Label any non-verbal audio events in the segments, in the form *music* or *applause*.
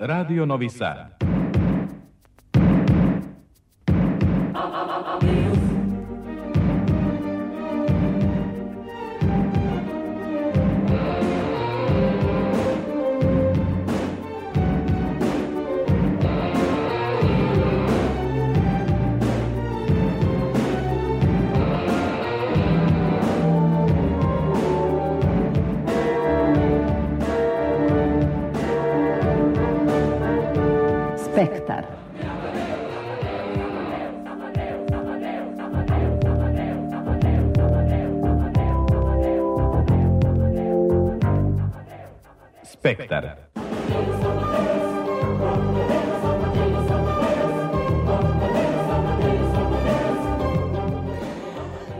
Radio Novi Sad. Spektar. Spektar.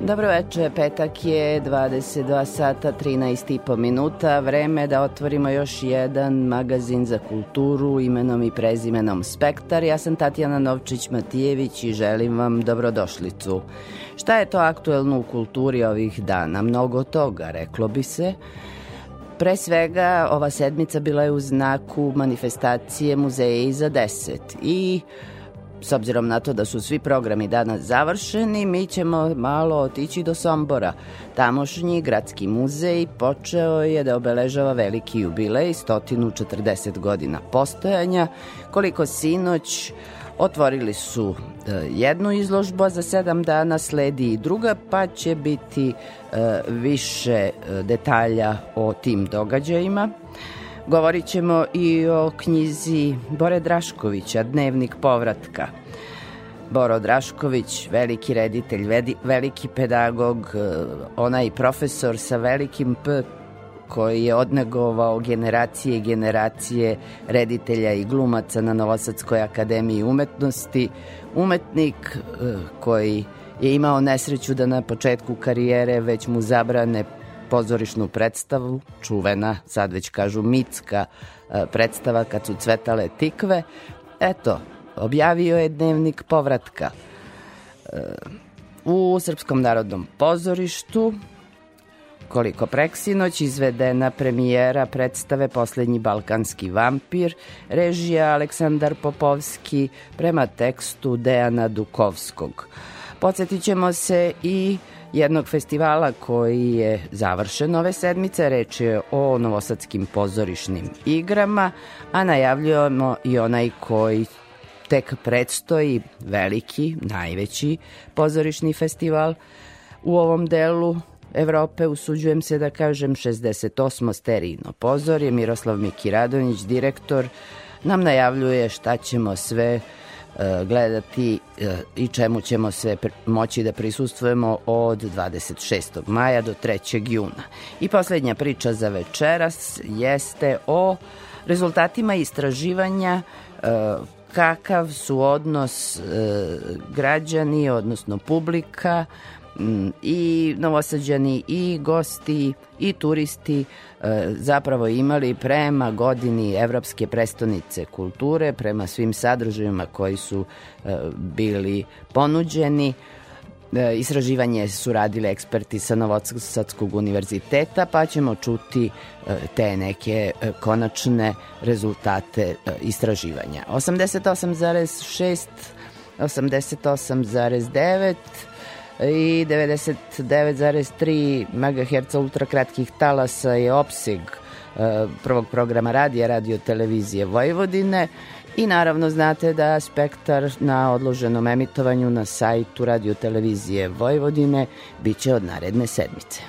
Dobro veče, petak je 22 sata 13 i po minuta, vreme da otvorimo još jedan magazin za kulturu imenom i prezimenom Spektar. Ja sam Tatjana Novčić-Matijević i želim vam dobrodošlicu. Šta je to aktuelno u kulturi ovih dana? Mnogo toga, reklo bi se. Pre svega, ova sedmica bila je u znaku manifestacije Muzeja iza 10 i s obzirom na to da su svi programi danas završeni, mi ćemo malo otići do Sombora. Tamošnji gradski muzej počeo je da obeležava veliki jubilej, 140 godina postojanja, koliko sinoć Otvorili su e, jednu izložbu, a za sedam dana sledi i druga, pa će biti e, više e, detalja o tim događajima. Govorit ćemo i o knjizi Bore Draškovića, Dnevnik povratka. Boro Drašković, veliki reditelj, veliki pedagog, e, onaj profesor sa velikim P koji je odnegovao generacije i generacije reditelja i glumaca na Novosadskoj akademiji umetnosti, umetnik e, koji je imao nesreću da na početku karijere već mu zabrane pozorišnu predstavu, čuvena, sad već kažu mitska e, predstava kad su cvetale tikve. Eto, objavio je dnevnik povratka. E, u Srpskom narodnom pozorištu koliko preksinoć izvedena premijera predstave Poslednji balkanski vampir, režija Aleksandar Popovski prema tekstu Dejana Dukovskog. Podsjetit ćemo se i jednog festivala koji je završen ove sedmice. Reč je o novosadskim pozorišnim igrama, a najavljujemo i onaj koji tek predstoji veliki, najveći pozorišni festival u ovom delu Evrope, usuđujem se da kažem 68. sterino pozorje. Miroslav Mikiradonić, direktor, nam najavljuje šta ćemo sve gledati e, i čemu ćemo se moći da prisustujemo od 26. maja do 3. juna. I poslednja priča za večeras jeste o rezultatima istraživanja e, kakav su odnos građani, odnosno publika i novosađani i gosti i turisti e, zapravo imali prema godini Evropske prestonice kulture, prema svim sadržajima koji su e, bili ponuđeni. E, istraživanje su radili eksperti sa Novosadskog univerziteta, pa ćemo čuti te neke konačne rezultate istraživanja. 88,6 88,9 i 99,3 MHz ultrakratkih talasa je opseg e, prvog programa radija radio televizije Vojvodine i naravno znate da spektar na odloženom emitovanju na sajtu radio televizije Vojvodine biće od naredne sedmice.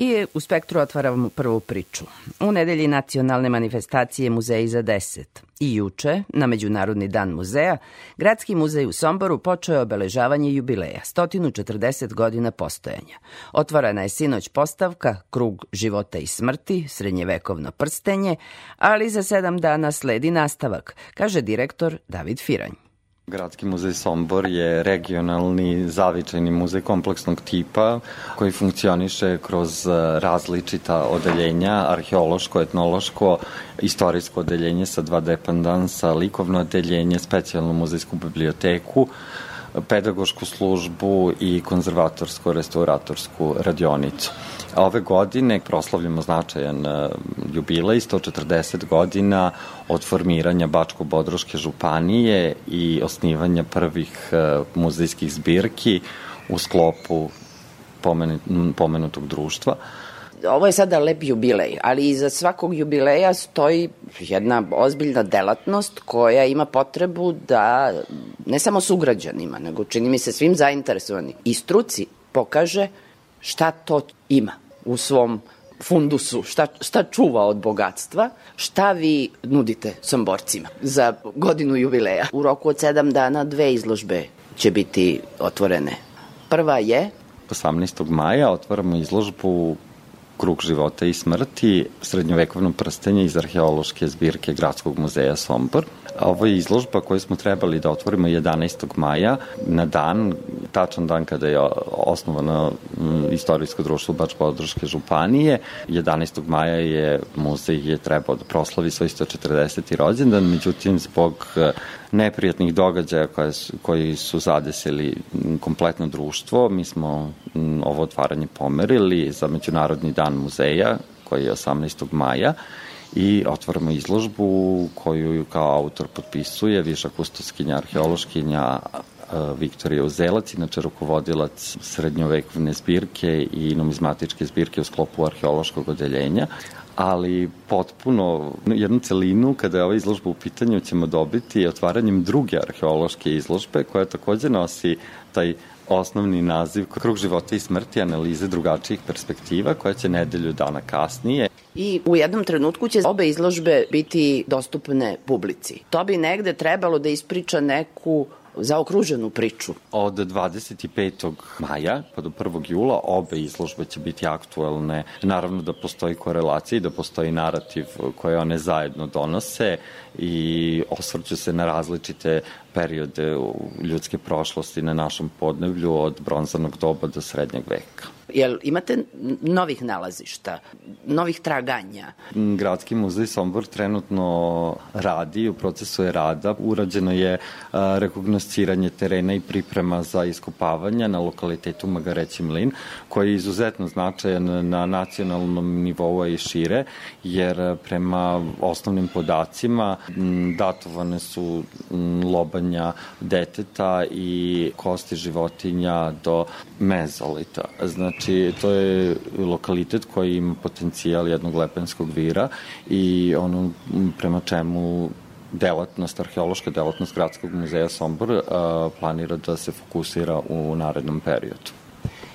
I u Spektru otvaramo prvu priču. U nedelji nacionalne manifestacije Muzeji za deset. I juče, na Međunarodni dan muzeja, Gradski muzej u Somboru počeo je obeležavanje jubileja, 140 godina postojanja. Otvorena je sinoć postavka Krug života i smrti, srednjevekovno prstenje, ali za sedam dana sledi nastavak, kaže direktor David Firanj. Gradski muzej Sombor je regionalni zavičajni muzej kompleksnog tipa koji funkcioniše kroz e, različita odeljenja, arheološko, etnološko, istorijsko odeljenje sa dva dependansa, likovno odeljenje, specijalnu muzejsku biblioteku, pedagošku službu i konzervatorsko-restauratorsku radionicu. Ove godine proslavljamo značajan e, jubilej, 140 godina od formiranja Bačko-Bodroške županije i osnivanja prvih e, muzejskih zbirki u sklopu pomenutog društva. Ovo je sada lep jubilej, ali iza svakog jubileja stoji jedna ozbiljna delatnost koja ima potrebu da ne samo sugrađanima, nego čini mi se svim zainteresovanim i struci pokaže šta to ima u svom fundusu, šta, šta čuva od bogatstva, šta vi nudite somborcima za godinu jubileja. U roku od sedam dana dve izložbe će biti otvorene. Prva je 18. maja otvaramo izložbu Krug života i smrti, srednjovekovno prstenje iz arheološke zbirke Gradskog muzeja Sombor. Ovo je izložba koju smo trebali da otvorimo 11. maja, na dan, tačan dan kada je osnovano istorijsko društvo Bač-Podroške županije. 11. maja je muzej je trebao da proslavi svoj 140. rođendan, međutim zbog e, neprijatnih događaja koje koji su zadesili kompletno društvo, mi smo ovo otvaranje pomerili za Međunarodni dan muzeja koji je 18. maja i otvaramo izložbu koju kao autor potpisuje viša kustoskinja, arheološkinja Viktorija Uzelac, inače rukovodilac srednjovekovne zbirke i numizmatičke zbirke u sklopu arheološkog odeljenja ali potpuno jednu celinu kada je ova izložba u pitanju ćemo dobiti otvaranjem druge arheološke izložbe koja takođe nosi taj osnovni naziv Krug života i smrti analize drugačijih perspektiva koja će nedelju dana kasnije i u jednom trenutku će obe izložbe biti dostupne publici. To bi negde trebalo da ispriča neku zaokruženu priču. Od 25. maja pa do 1. jula obe izložbe će biti aktuelne. Naravno da postoji korelacija i da postoji narativ koje one zajedno donose i osvrću se na različite periode ljudske prošlosti na našem podnevlju od bronzanog doba do srednjeg veka. Jel imate novih nalazišta, novih traganja? Gradski muzej Sombor trenutno radi, u procesu je rada. Urađeno je rekognosciranje terena i priprema za iskopavanja na lokalitetu Magareći mlin, koji je izuzetno značajan na nacionalnom nivou i šire, jer prema osnovnim podacima datovane su lobanja deteta i kosti životinja do mezolita. Znači, to je lokalitet koji ima potencijal jednog lepenskog vira i ono prema čemu delatnost, arheološka delatnost Gradskog muzeja Sombor planira da se fokusira u narednom periodu.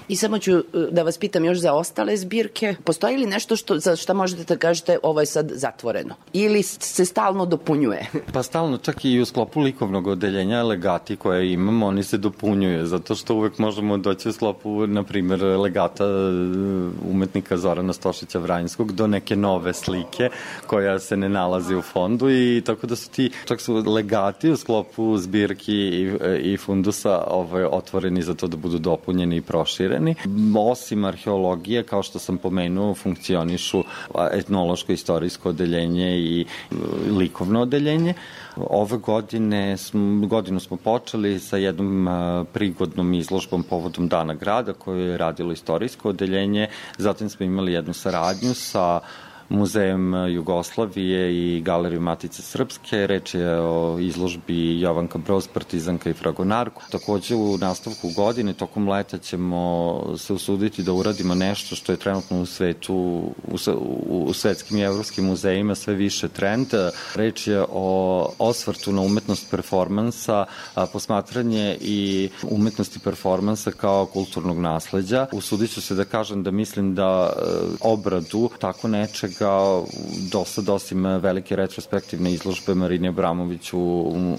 I samo ću e, da vas pitam još za ostale zbirke. Postoji li nešto što, za šta možete da kažete ovo je sad zatvoreno? Ili se stalno dopunjuje? *laughs* Pa stalno, čak i u sklopu likovnog odeljenja legati koje imamo, oni se dopunjuje, zato što uvek možemo doći u sklopu, na primjer, legata e, umetnika Zorana Stošića Vranjskog do neke nove slike koja se ne nalazi u fondu i tako da su ti, čak su legati u sklopu zbirki i, e, i fundusa ovaj, otvoreni za to da budu dopunjeni i prošireni otvoreni. Osim arheologije, kao što sam pomenuo, funkcionišu etnološko-istorijsko odeljenje i e, likovno odeljenje. Ove godine, godinu smo počeli sa jednom e, prigodnom izložbom povodom Dana grada koju je radilo istorijsko odeljenje. Zatim smo imali jednu saradnju sa Muzejem Jugoslavije i Galeriju Matice Srpske. Reč je o izložbi Jovanka Broz, Partizanka i Fragonarku. Takođe u nastavku godine, tokom leta ćemo se usuditi da uradimo nešto što je trenutno u svetu, u, u, u svetskim i evropskim muzejima sve više trend. Reč je o osvrtu na umetnost performansa, posmatranje i umetnosti performansa kao kulturnog nasleđa. Usudit ću se da kažem da mislim da e, obradu tako nečega kao do sad osim velike retrospektivne izložbe Marine Abramović u, u,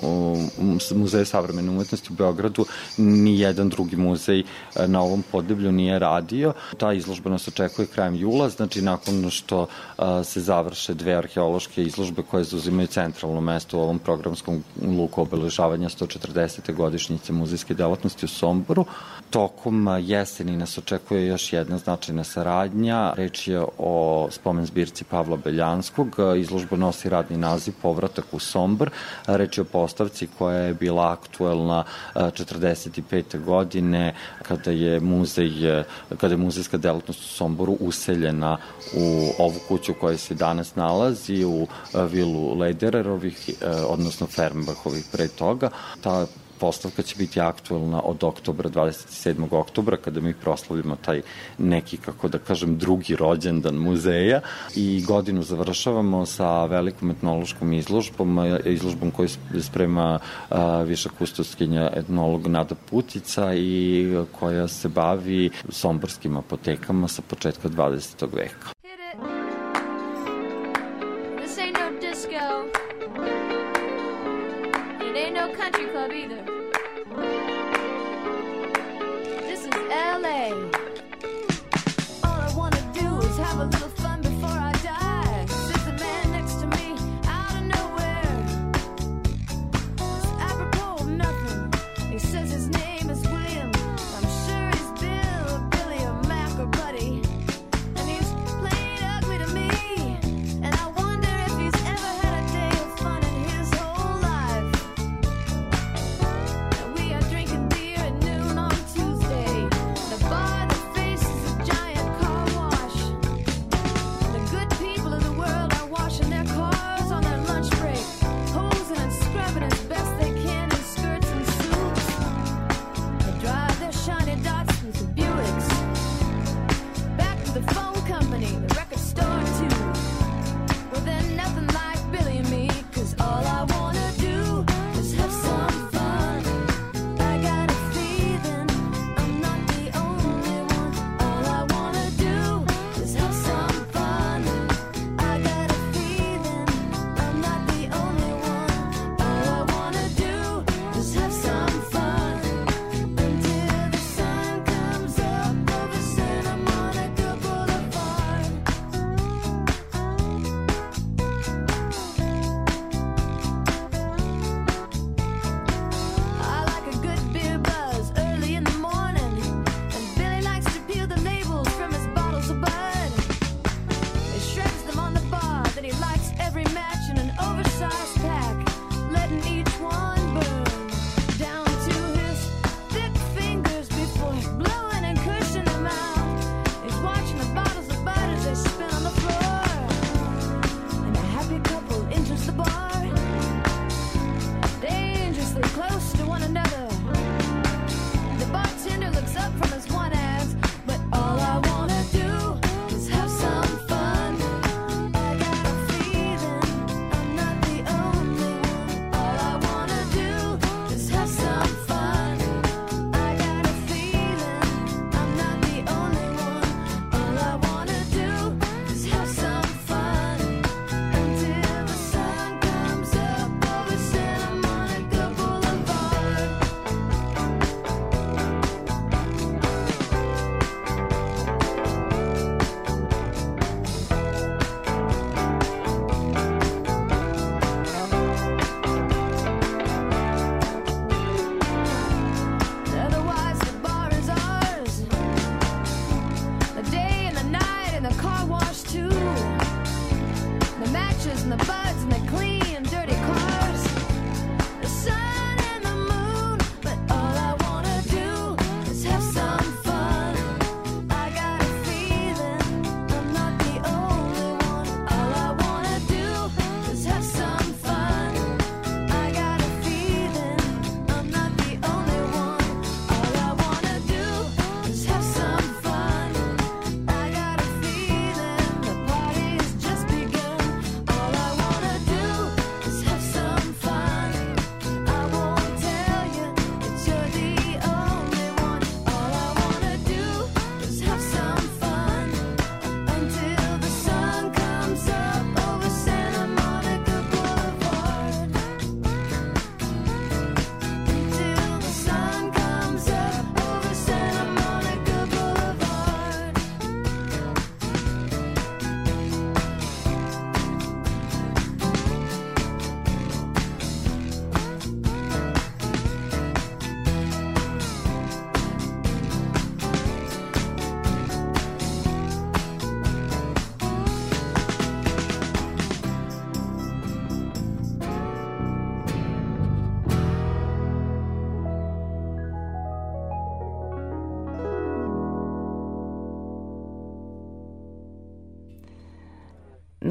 u Muzeju savremene umetnosti u Beogradu, ni jedan drugi muzej e, na ovom podeblju nije radio. Ta izložba nas očekuje krajem jula, znači nakon što a, e, se završe dve arheološke izložbe koje zauzimaju centralno mesto u ovom programskom luku obeležavanja 140. godišnjice muzejske delatnosti u Somboru. Tokom jeseni nas očekuje još jedna značajna saradnja. Reč je o spomen zbirci Pavla Beljanskog. Izložba nosi radni naziv Povratak u Sombor. Reč je o postavci koja je bila aktuelna 45. godine kada je muzej, kada je muzejska delatnost u Somboru useljena u ovu kuću u kojoj se danas nalazi, u vilu Ledererovih, odnosno Fernbachovih pre toga. Ta postavka će biti aktuelna od oktobra, 27. oktobra, kada mi proslavljamo taj neki, kako da kažem, drugi rođendan muzeja i godinu završavamo sa velikom etnološkom izložbom, izložbom koju sprema viša kustoskinja etnolog Nada Putica i koja se bavi somborskim apotekama sa početka 20. veka.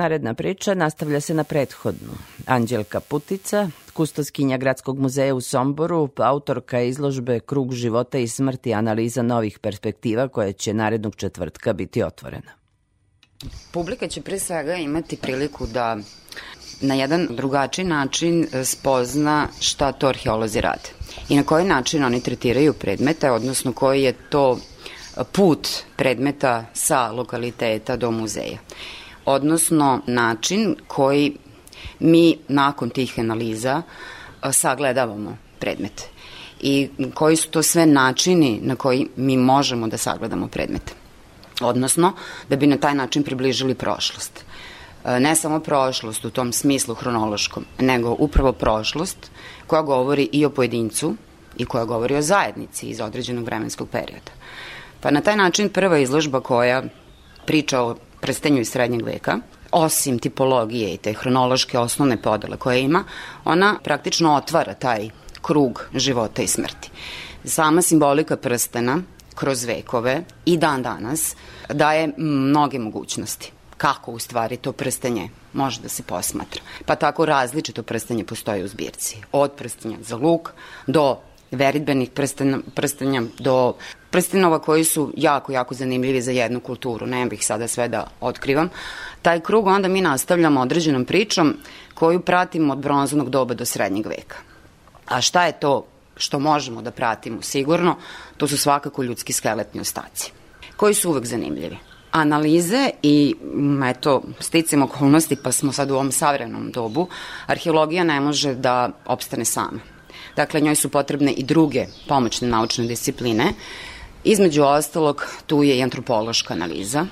Naredna priča nastavlja se na prethodnu. Anđelka Putica, kustoskinja Gradskog muzeja u Somboru, autorka izložbe Krug života i smrti analiza novih perspektiva koja će narednog četvrtka biti otvorena. Publika će pre svega imati priliku da na jedan drugačiji način spozna šta to arheolozi rade i na koji način oni tretiraju predmete, odnosno koji je to put predmeta sa lokaliteta do muzeja odnosno način koji mi nakon tih analiza sagledavamo predmete i koji su to sve načini na koji mi možemo da sagledamo predmete. Odnosno, da bi na taj način približili prošlost. Ne samo prošlost u tom smislu hronološkom, nego upravo prošlost koja govori i o pojedincu i koja govori o zajednici iz određenog vremenskog perioda. Pa na taj način prva izložba koja priča o prstenju iz srednjeg veka, osim tipologije i te hronološke osnovne podele koje ima, ona praktično otvara taj krug života i smrti. Sama simbolika prstena kroz vekove i dan danas daje mnoge mogućnosti kako u stvari to prstenje može da se posmatra. Pa tako različito prstenje postoji u zbirci. Od prstenja za luk do veritbenih prstenja, prstenja do prstenova koji su jako, jako zanimljivi za jednu kulturu. Ne bih sada sve da otkrivam. Taj krug onda mi nastavljamo određenom pričom koju pratimo od bronzanog doba do srednjeg veka. A šta je to što možemo da pratimo sigurno? To su svakako ljudski skeletni ostaci, koji su uvek zanimljivi analize i eto, sticam okolnosti pa smo sad u ovom savremenom dobu, arheologija ne može da opstane sama. Dakle, njoj su potrebne i druge pomoćne naučne discipline. Između ostalog, tu je i antropološka analiza,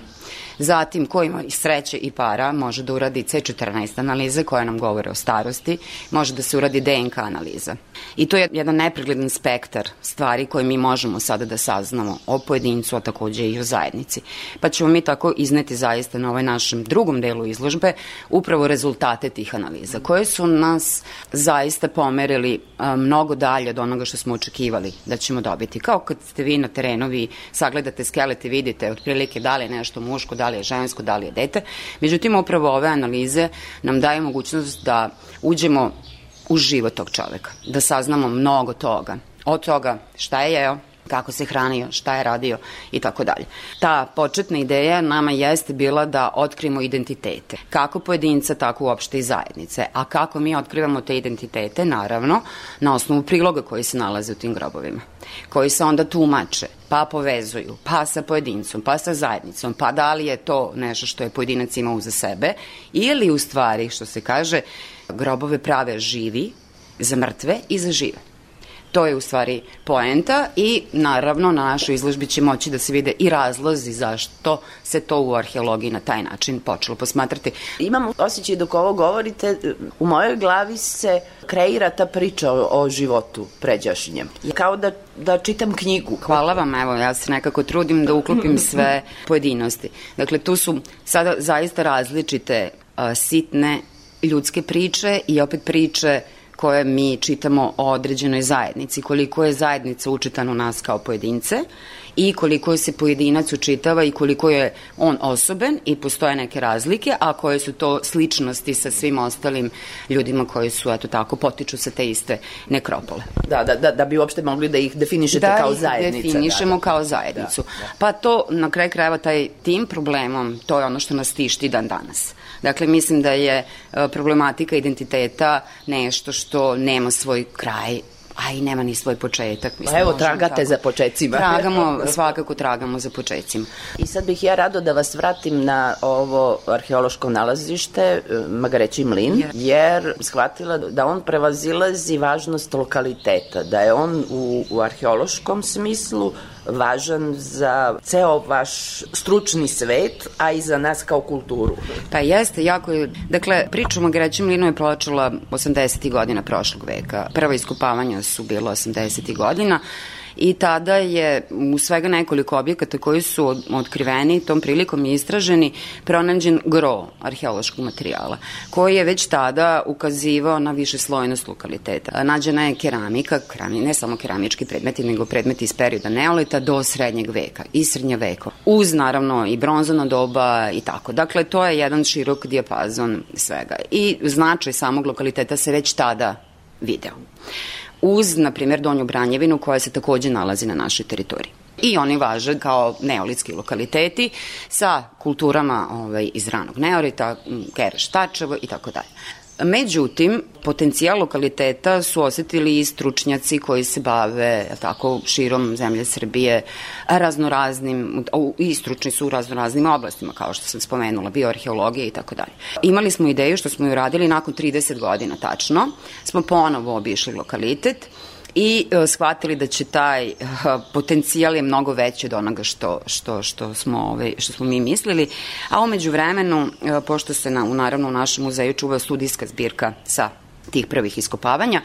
Zatim, ko ima i sreće i para, može da uradi C14 analize koja nam govore o starosti, može da se uradi DNK analiza. I to je jedan nepregledan spektar stvari koje mi možemo sada da saznamo o pojedincu, a takođe i o zajednici. Pa ćemo mi tako izneti zaista na ovaj našem drugom delu izložbe upravo rezultate tih analiza, koje su nas zaista pomerili mnogo dalje od onoga što smo očekivali da ćemo dobiti. Kao kad ste vi na terenu, vi sagledate skelete, vidite otprilike da li je nešto muško, da li je žensko, da li je dete. Međutim, upravo ove analize nam daje mogućnost da uđemo u život tog čoveka, da saznamo mnogo toga. Od toga šta je jeo, kako se hranio, šta je radio i tako dalje. Ta početna ideja nama jeste bila da otkrimo identitete, kako pojedinca, tako uopšte i zajednice. A kako mi otkrivamo te identitete? Naravno, na osnovu priloga koji se nalaze u tim grobovima, koji se onda tumače, pa povezuju, pa sa pojedincom, pa sa zajednicom, pa da li je to nešto što je pojedinac imao za sebe ili u stvari, što se kaže, grobove prave živi, za mrtve i za žive. To je u stvari poenta i naravno na našoj izložbi će moći da se vide i razlozi zašto se to u arheologiji na taj način počelo posmatrati. Imam osjećaj dok ovo govorite, u mojoj glavi se kreira ta priča o, o životu pređašnjem. Kao da, da čitam knjigu. Hvala vam, evo, ja se nekako trudim da uklopim *laughs* sve pojedinosti. Dakle, tu su sada zaista različite a, sitne ljudske priče i opet priče koje mi čitamo o određenoj zajednici, koliko je zajednica učitana u nas kao pojedince i koliko se pojedinac učitava i koliko je on osoben i postoje neke razlike, a koje su to sličnosti sa svim ostalim ljudima koji su, eto tako, potiču sa te iste nekropole. Da, da, da, da bi uopšte mogli da ih definišete da kao zajednica. Da ih definišemo da, kao zajednicu. Da, da. Pa to, na kraj krajeva, taj tim problemom, to je ono što nas tišti dan danas. Dakle, mislim da je e, problematika identiteta nešto što nema svoj kraj a i nema ni svoj početak. Mislim, pa evo, tragate tako. za početcima. Tragamo, *laughs* svakako tragamo za početcima. I sad bih ja rado da vas vratim na ovo arheološko nalazište, e, Magareći mlin, jer shvatila da on prevazilazi važnost lokaliteta, da je on u, u arheološkom smislu važan za ceo vaš stručni svet, a i za nas kao kulturu. Pa jeste, jako je. Dakle, pričamo o Grećem Linu je počela 80. godina prošlog veka. Prva iskupavanja su bilo 80. godina i tada je u svega nekoliko objekata koji su otkriveni, tom prilikom i istraženi, pronađen gro arheološkog materijala, koji je već tada ukazivao na više slojnost lokaliteta. Nađena je keramika, kerami, ne samo keramički predmeti, nego predmeti iz perioda neolita do srednjeg veka i srednja veka. Uz, naravno, i bronzano doba i tako. Dakle, to je jedan širok dijapazon svega. I značaj samog lokaliteta se već tada video. Uz, na primjer, Donju Branjevinu koja se takođe nalazi na našoj teritoriji i oni važe kao neolitski lokaliteti sa kulturama ovaj, iz ranog neolita, Kereš Tačevo i tako dalje. Međutim, potencijal lokaliteta su osetili i stručnjaci koji se bave tako, širom zemlje Srbije raznoraznim, i stručni su u raznoraznim oblastima, kao što sam spomenula, bioarheologija i tako dalje. Imali smo ideju što smo ju radili nakon 30 godina tačno, smo ponovo obišli lokalitet, i uh, shvatili da će taj uh, potencijal je mnogo veći od onoga što, što, što, smo, ovaj, što smo mi mislili, a umeđu vremenu, uh, pošto se na, u, naravno u našem muzeju čuva studijska zbirka sa tih prvih iskopavanja,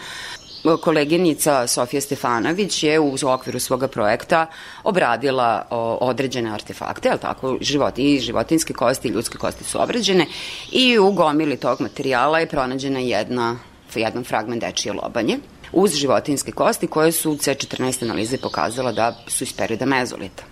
koleginica Sofija Stefanović je u okviru svoga projekta obradila određene artefakte, ali tako, životi, i životinske kosti i ljudske kosti su obrađene i u gomili tog materijala je pronađena jedna, jedan fragment dečije lobanje uz životinske kosti koje su C14 analize pokazala da su iz perioda mezolita.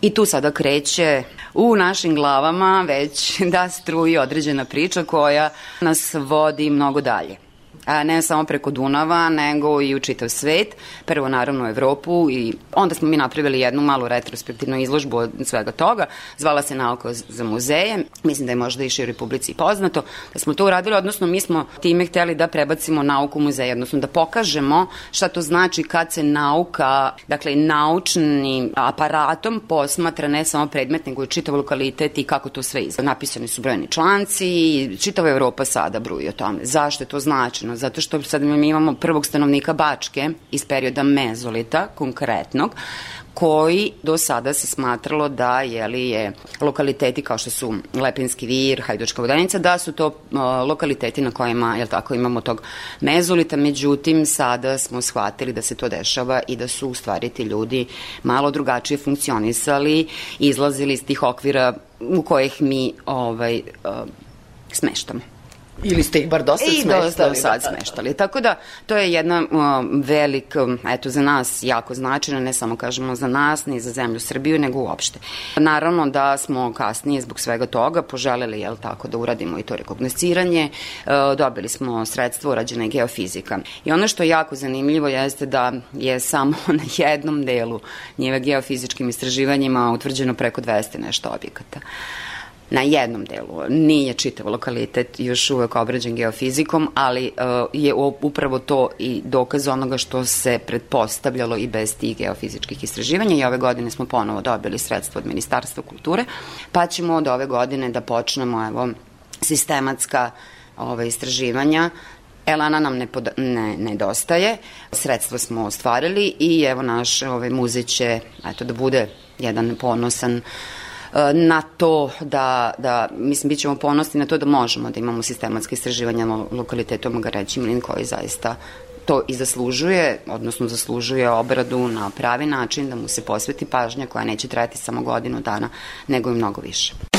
I tu sada kreće u našim glavama već *laughs* da struji određena priča koja nas vodi mnogo dalje a ne samo preko Dunava, nego i u čitav svet, prvo naravno u Evropu i onda smo mi napravili jednu malu retrospektivnu izložbu od svega toga, zvala se Nauka za muzeje, mislim da je možda i široj publici poznato, da smo to uradili, odnosno mi smo time hteli da prebacimo nauku u muzeje, odnosno da pokažemo šta to znači kad se nauka, dakle naučnim aparatom posmatra ne samo predmet, nego i čitav lokalitet i kako to sve izgleda. Napisani su brojni članci i čitava Evropa sada bruji o tome. Zašto je to značeno? zato što sad mi imamo prvog stanovnika Bačke iz perioda mezolita, konkretnog, koji do sada se smatralo da je li je lokaliteti kao što su Lepinski vir, Hajdučka vodanica, da su to uh, lokaliteti na kojima je tako imamo tog mezolita, međutim sada smo shvatili da se to dešava i da su u stvari ti ljudi malo drugačije funkcionisali, izlazili iz tih okvira u kojih mi ovaj, uh, smeštamo. Ili ste ih bar dosta I smeštali. I dosta sad smeštali. Tako da, to je jedna uh, velik, um, eto, za nas jako značajna, ne samo kažemo za nas, ni za zemlju Srbiju, nego uopšte. Naravno da smo kasnije zbog svega toga poželeli, jel tako, da uradimo i to rekognosciranje. Uh, dobili smo sredstvo, urađena je geofizika. I ono što je jako zanimljivo jeste da je samo *laughs* na jednom delu njive geofizičkim istraživanjima utvrđeno preko 200 nešto objekata na jednom delu. Nije čitav lokalitet još uvek obrađen geofizikom, ali uh, je upravo to i dokaz onoga što se pretpostavljalo i bez tih geofizičkih istraživanja i ove godine smo ponovo dobili sredstvo od Ministarstva kulture, pa ćemo od ove godine da počnemo evo, sistematska ove, istraživanja Elana nam ne, pod, ne nedostaje, sredstva smo ostvarili i evo naš ovaj, muzej će eto, da bude jedan ponosan uh, na to da, da mislim, bit ćemo ponosni na to da možemo da imamo sistematske istraživanja lokalitetom Magareći Mlin koji zaista to i zaslužuje, odnosno zaslužuje obradu na pravi način, da mu se posveti pažnja koja neće trajati samo godinu dana, nego i mnogo više.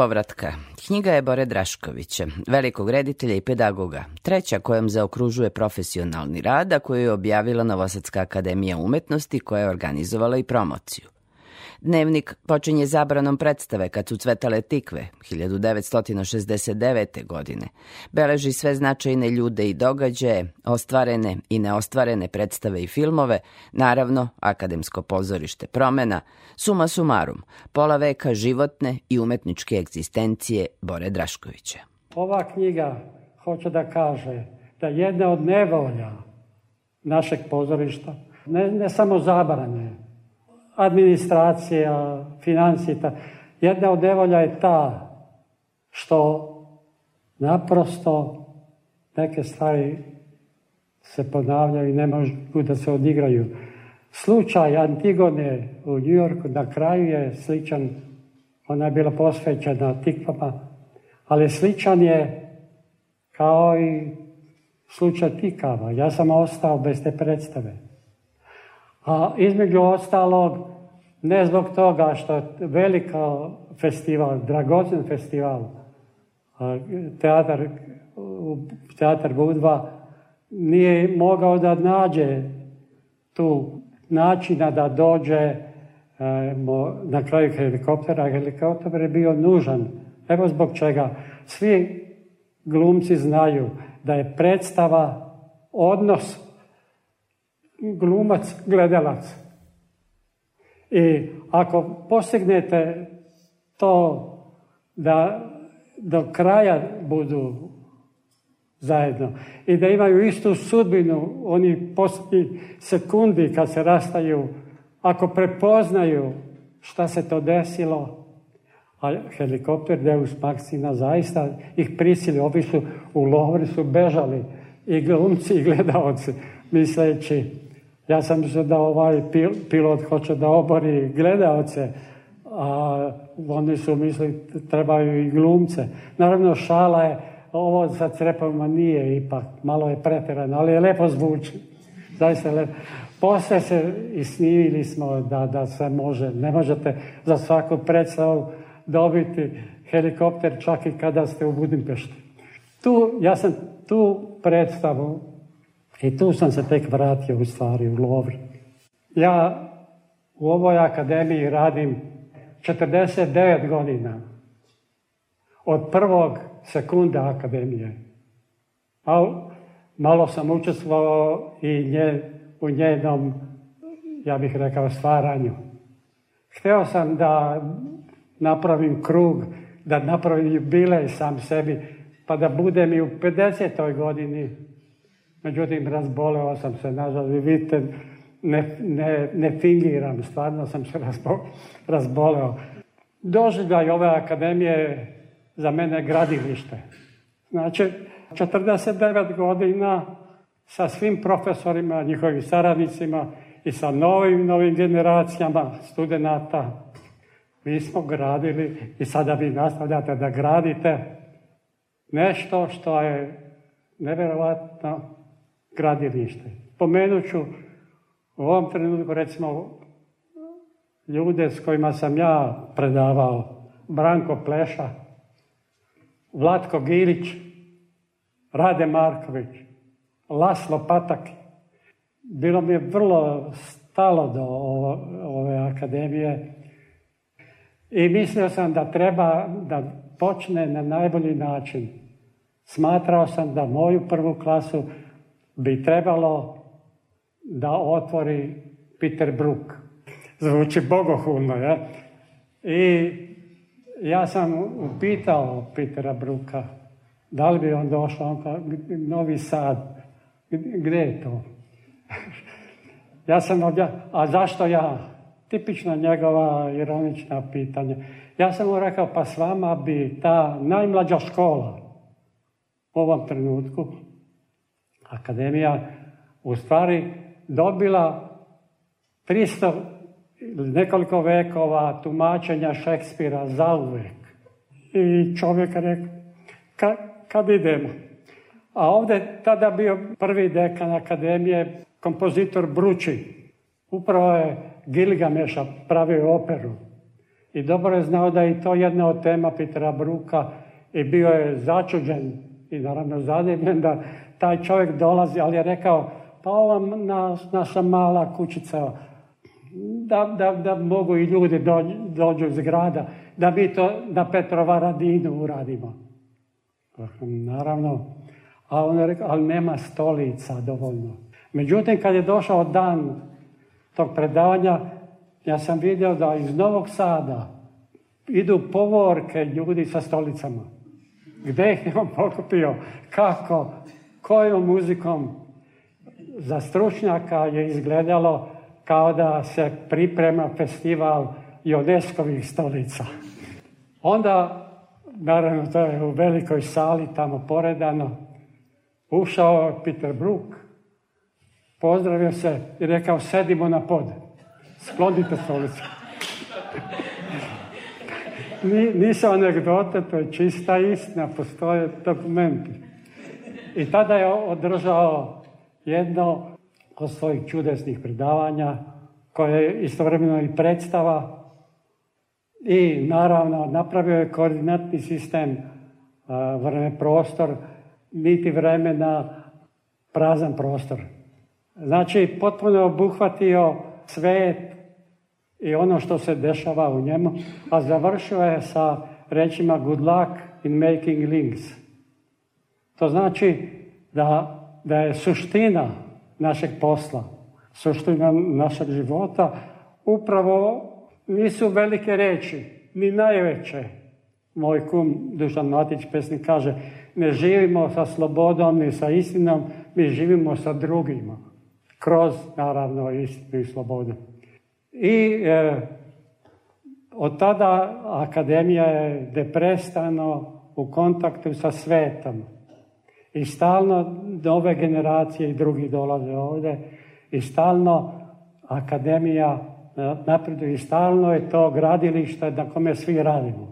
Povratka. Knjiga je Bore Draškovića, velikog reditelja i pedagoga, treća kojom zaokružuje profesionalni rad, a koju je objavila Novosadska akademija umetnosti koja je organizovala i promociju. Dnevnik počinje zabranom predstave kad su cvetale tikve 1969. godine. Beleži sve značajne ljude i događaje, ostvarene i neostvarene predstave i filmove, naravno akademsko pozorište promena, suma sumarum, pola veka životne i umetničke egzistencije Bore Draškovića. Ova knjiga hoće da kaže da jedna od nevolja našeg pozorišta, ne, ne samo zabrane, administracija, financije, ta, jedna od nevolja je ta što naprosto neke stvari se ponavljaju i ne mogu da se odigraju. Slučaj Antigone u Njujorku na kraju je sličan, ona je bila posvećena tikvama, ali sličan je kao i slučaj tikava. Ja sam ostao bez te predstave. A između ostalog, ne zbog toga što velika festival, dragocen festival, teatar, teatar Budva nije mogao da nađe tu načina da dođe e, na kraju helikoptera. Helikopter je bio nužan. Evo zbog čega. Svi glumci znaju da je predstava odnos glumac, gledalac. I ako postignete to da do kraja budu zajedno i da imaju istu sudbinu, oni posljednji sekundi kad se rastaju, ako prepoznaju šta se to desilo, a helikopter Deus Maxina zaista ih prisili, ovi su u Lovri su bežali i glumci i gledalci, misleći, ja sam mislio da ovaj pil, pilot hoće da obori gledalce, a oni su mislili trebaju i glumce. Naravno šala je, ovo sa crepovima nije ipak, malo je preterano, ali je lepo zvuči. Zaista lepo. Posle se i snimili smo da, da se može, ne možete za svaku predstavu dobiti helikopter čak i kada ste u Budimpešti. Tu, ja sam tu predstavu i tu sam se tek vratio u stvari u Lovri. Ja u ovoj akademiji radim 49 godina. Od prvog sekunda akademije. Al, malo sam učestvovao i nje, u njenom, ja bih rekao, stvaranju. Hteo sam da napravim krug, da napravim jubilej sam sebi, pa da budem i u 50. godini. Međutim, razboleo sam se, nažalost, vi vidite, ne, ne, ne fingiram, stvarno sam se razbo, razboleo. Doživljaj ove akademije za mene gradilište. Znači, 49 godina sa svim profesorima, njihovim saradnicima i sa novim, novim generacijama studenta. Mi smo gradili i sada vi nastavljate da gradite nešto što je neverovatno gradilište. Pomenut ću u ovom trenutku recimo ljude s kojima sam ja predavao. Branko Pleša, Vlatko Gilić, Rade Marković, Laslo Patak. Bilo mi je vrlo stalo do ove akademije i mislio sam da treba da počne na najbolji način. Smatrao sam da moju prvu klasu bi trebalo da otvori Peter Brook. Zvuči bogohulno, ja? I ja sam upitao Petera Bruka da li bi on došao, on kao, Novi Sad, gde je to? *laughs* ja sam obja... a zašto ja? Tipično njegova ironična pitanja. Ja sam mu rekao, pa s vama bi ta najmlađa škola u ovom trenutku, akademija, u stvari dobila 300 nekoliko vekova tumačenja Šekspira za uvek. I čovjek rekao, ka, kad idemo? A ovde tada bio prvi dekan akademije, kompozitor Bruči. Upravo je Gilgameša pravio operu. I dobro je znao da je to jedna od tema Petra Bruka i bio je začuđen i naravno zadivljen da taj čovjek dolazi, ali je rekao, pa ova na, naša mala kućica, da, da, da mogu i ljudi dođu, dođu iz grada, da mi to na Petrova radinu uradimo. Naravno, a on je rekao, ali nema stolica dovoljno. Međutim, kad je došao dan tog predavanja, ja sam vidio da iz Novog Sada idu povorke ljudi sa stolicama. Gde ih je on pokupio? Kako? Kojom muzikom? Za stručnjaka je izgledalo kao da se priprema festival Jodeskovih stolica. Onda, naravno, to je u velikoj sali tamo poredano, ušao Peter Brook, pozdravio se i rekao, sedimo na pod, sklonite stolicu. *laughs* Nisu anegdote, to je čista istina, postoje dokumenti. I tada je održao jedno od svojih čudesnih predavanja, koje je istovremeno i predstava i naravno napravio je koordinatni sistem vreme prostor, niti vremena prazan prostor. Znači, potpuno je obuhvatio svet i ono što se dešava u njemu, a završio je sa rečima good luck in making links. To znači da, da je suština našeg posla, suština našeg života, upravo nisu velike reči, ni najveće. Moj kum Dušan Matić pesnik kaže, ne živimo sa slobodom ni sa istinom, mi živimo sa drugima. Kroz, naravno, istinu i slobodu. I e, od tada akademija je deprestano u kontaktu sa svetom. I stalno nove generacije i drugi dolaze ovde i stalno akademija napreduje i stalno je to gradilište na kome svi radimo.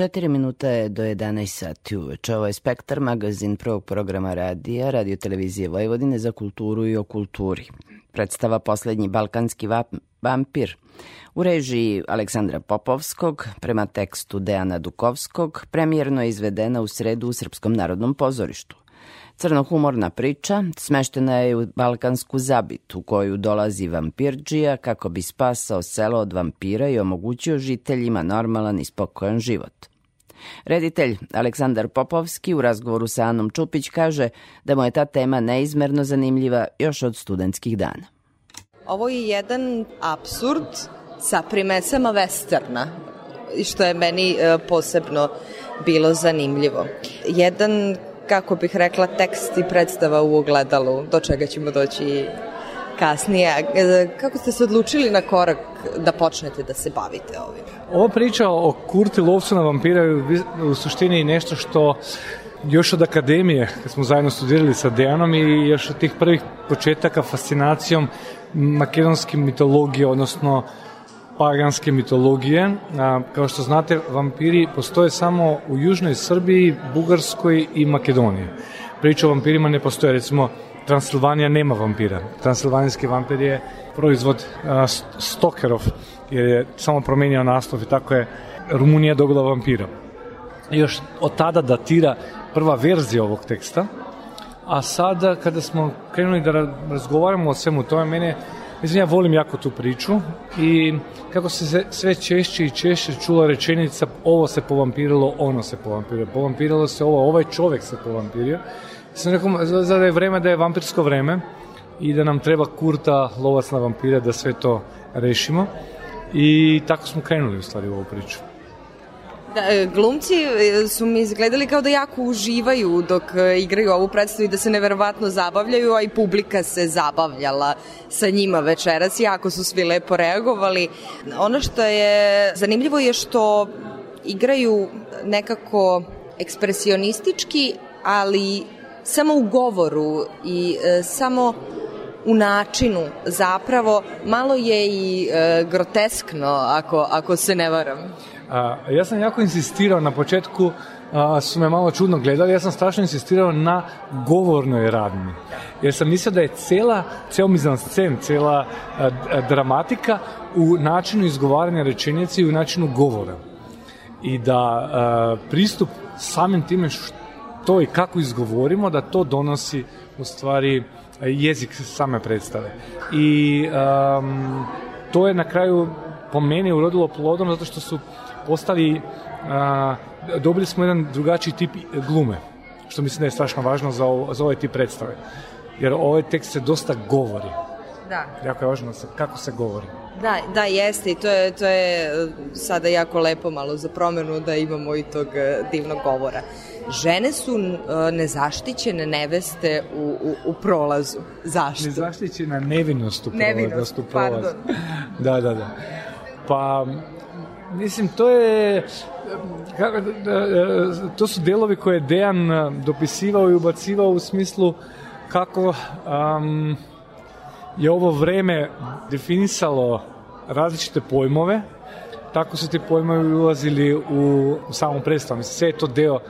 Četiri minuta je do 11 sati uveče. Ovo je Spektar, magazin prvog programa radija, radio televizije Vojvodine za kulturu i o kulturi. Predstava Poslednji balkanski vampir u režiji Aleksandra Popovskog, prema tekstu Dejana Dukovskog, premijerno je izvedena u sredu u Srpskom narodnom pozorištu. Crnohumorna priča smeštena je u balkansku zabit u koju dolazi vampirđija kako bi spasao selo od vampira i omogućio žiteljima normalan i spokojan život. Reditelj Aleksandar Popovski u razgovoru sa Anom Čupić kaže da mu je ta tema neizmerno zanimljiva još od studentskih dana. Ovo je jedan absurd sa primesama westerna, što je meni e, posebno bilo zanimljivo. Jedan kako bih rekla, tekst i predstava u ogledalu, do čega ćemo doći kasnije. E, Kako ste se odlučili na korak da počnete da se bavite ovim? Ova priča o Kurti lovcu na vampira je u suštini nešto što još od akademije, kad smo zajedno studirali sa Dejanom i još od tih prvih početaka fascinacijom makedonske mitologije, odnosno paganske mitologije. A, kao što znate, vampiri postoje samo u Južnoj Srbiji, Bugarskoj i Makedoniji. Priča o vampirima ne postoje, recimo Transilvanija nema vampira. Transilvanijski vampir je proizvod Stokerov, jer je samo promenio naslov i tako je Rumunija dobila vampira. I još od tada datira prva verzija ovog teksta, a sada kada smo krenuli da ra- razgovaramo o svemu tome, mene, mislim, ja volim jako tu priču i kako se sve češće i češće čula rečenica ovo se povampirilo, ono se povampirilo, povampirilo se ovo, ovaj čovek se povampirio. Sam rekao, za- za da je vreme da je vampirsko vreme i da nam treba kurta, lovac na vampire, da sve to rešimo. I tako smo krenuli u stvari u ovu priču. Da, e, glumci e, su mi izgledali kao da jako uživaju dok e, igraju ovu predstavu i da se neverovatno zabavljaju, a i publika se zabavljala sa njima večeras. Jako su svi lepo reagovali. Ono što je zanimljivo je što igraju nekako ekspresionistički, ali samo u govoru i e, samo u načinu zapravo malo je i e, groteskno ako, ako se ne varam. A, ja sam jako insistirao na početku, a, su me malo čudno gledali, ja sam strašno insistirao na govornoj radnji. Jer sam mislio da je cela, ceo mizanscen, cela a, a, dramatika u načinu izgovaranja rečenice i u načinu govora. I da a, pristup samim time što i kako izgovorimo, da to donosi u stvari jezik same predstave. I um, to je na kraju po meni urodilo plodom zato što su postali a, dobili smo jedan drugačiji tip glume što mislim da je strašno važno za, ovo, za ovaj tip predstave jer ovaj tekst se dosta govori Da. jako je važno se, kako se govori Da, da, jeste i to je, to je e, sada jako lepo malo za promenu da imamo i tog e, divnog govora. Žene su e, nezaštićene neveste u, u, u prolazu. Zašto? nezaštićena nevinost u Nevinost, u prolazu. pardon. *laughs* da, da, da. Pa, mislim, to je... Kako, to su delovi koje je Dejan dopisivao i ubacivao u smislu kako um, je ovo vreme definisalo različite pojmove, tako su ti pojmovi ulazili u, u samom predstavu. Mislim, sve je to deo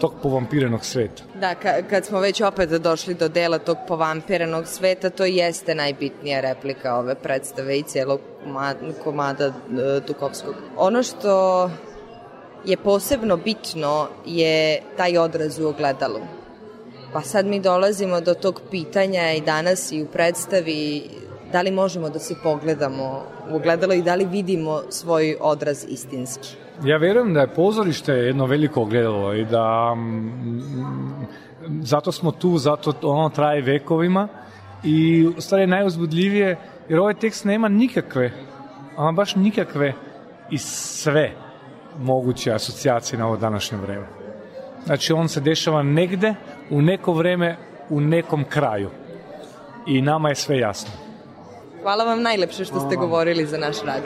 tog povampirenog sveta. Da, ka, kad smo već opet došli do dela tog povampiranog sveta, to jeste najbitnija replika ove predstave i cijelog komada, komada e. Ono što je posebno bitno je taj odraz u ogledalu. Pa sad mi dolazimo do tog pitanja i danas i u predstavi da li možemo da se pogledamo u ogledalo i da li vidimo svoj odraz istinski. Ja verujem da je pozorište jedno veliko ogledalo i da mm, zato smo tu, zato ono traje vekovima i u stvari je najuzbudljivije jer ovaj tekst nema nikakve, ama baš nikakve i sve moguće asocijacije na ovo današnje vreme. Znači on se dešava negde, u neko vreme, u nekom kraju. I nama je sve jasno. Hvala vam najlepše što ste govorili za naš rad.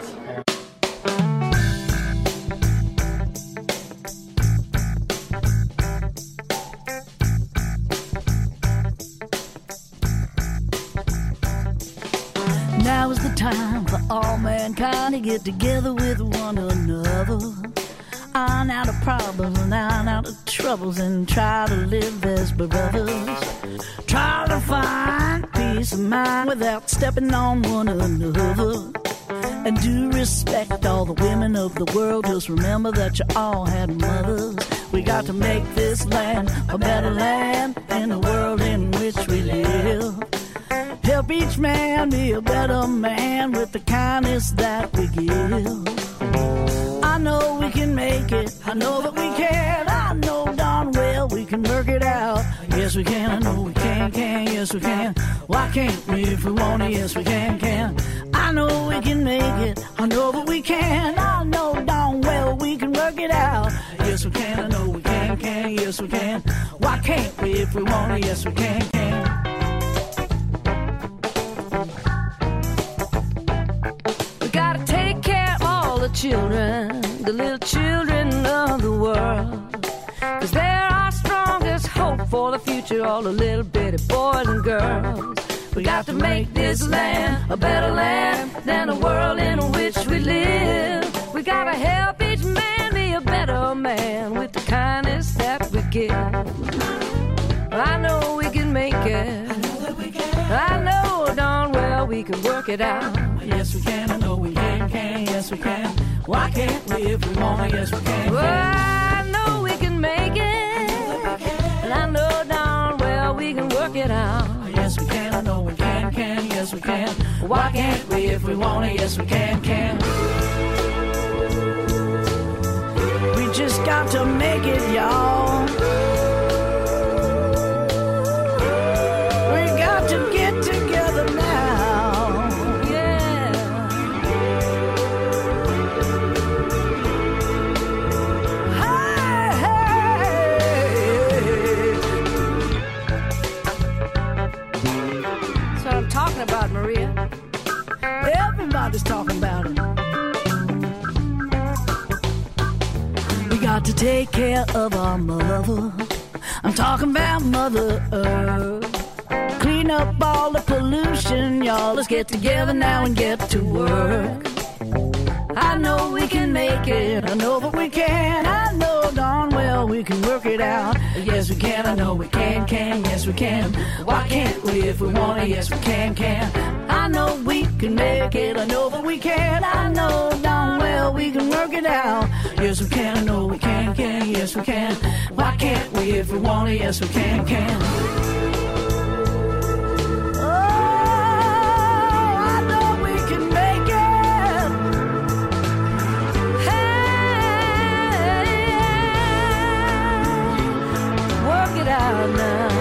Now is the time for all mankind to get together with one another. Iron out of problems and iron out of troubles and try to live as brothers. Try to find peace of mind without stepping on one another. And do respect all the women of the world. Just remember that you all had mothers. We got to make this land a better land in the world in which we live. Help each man be a better man with the kindness that we give. I know we can make it. I know that we can. I know darn well we can work it out. Yes, we can. I know we can, can. Yes, we can. Why can't we if we want to? Yes, we can, can. I know we can make it. I know that we can. I know darn well we can work it out. Yes, we can. I know we can, can. Yes, we can. Why can't we if we wanna? Yes, we can, can. We gotta take care of all the children, the little children of the world. Cause they're our strongest hope for the future, all the little bitty boys and girls. We got to make this land a better land than the world in which we live. We gotta help each man be a better man with the kindness that we give. I know we can make it. I know darn well we can work it out. Yes, we can. I know we can, can. Yes, we can. Why can't we if we wanna? Yes, we can. Well, I know we can make it. And I know darn well we can work it out. Yes, we can. I know we can, can. Yes, we can. Why can't we if we wanna? Yes, we can, can. We just got to make it, y'all. Take care of our mother. I'm talking about Mother Earth. Clean up all the pollution, y'all. Let's get together now and get to work. I know we can make it. I know that we can. I know darn well we can work it out. Yes, we can. I know we can, can. Yes, we can. Why can't we if we want to? Yes, we can, can. I know we can make it. I know that we can. I know darn well we can work it out. Yes, we can. I know we can, can. Yes, we can. Why can't we if we want to? Yes, we can, can. Oh, I know we can make it. Hey, work it out now.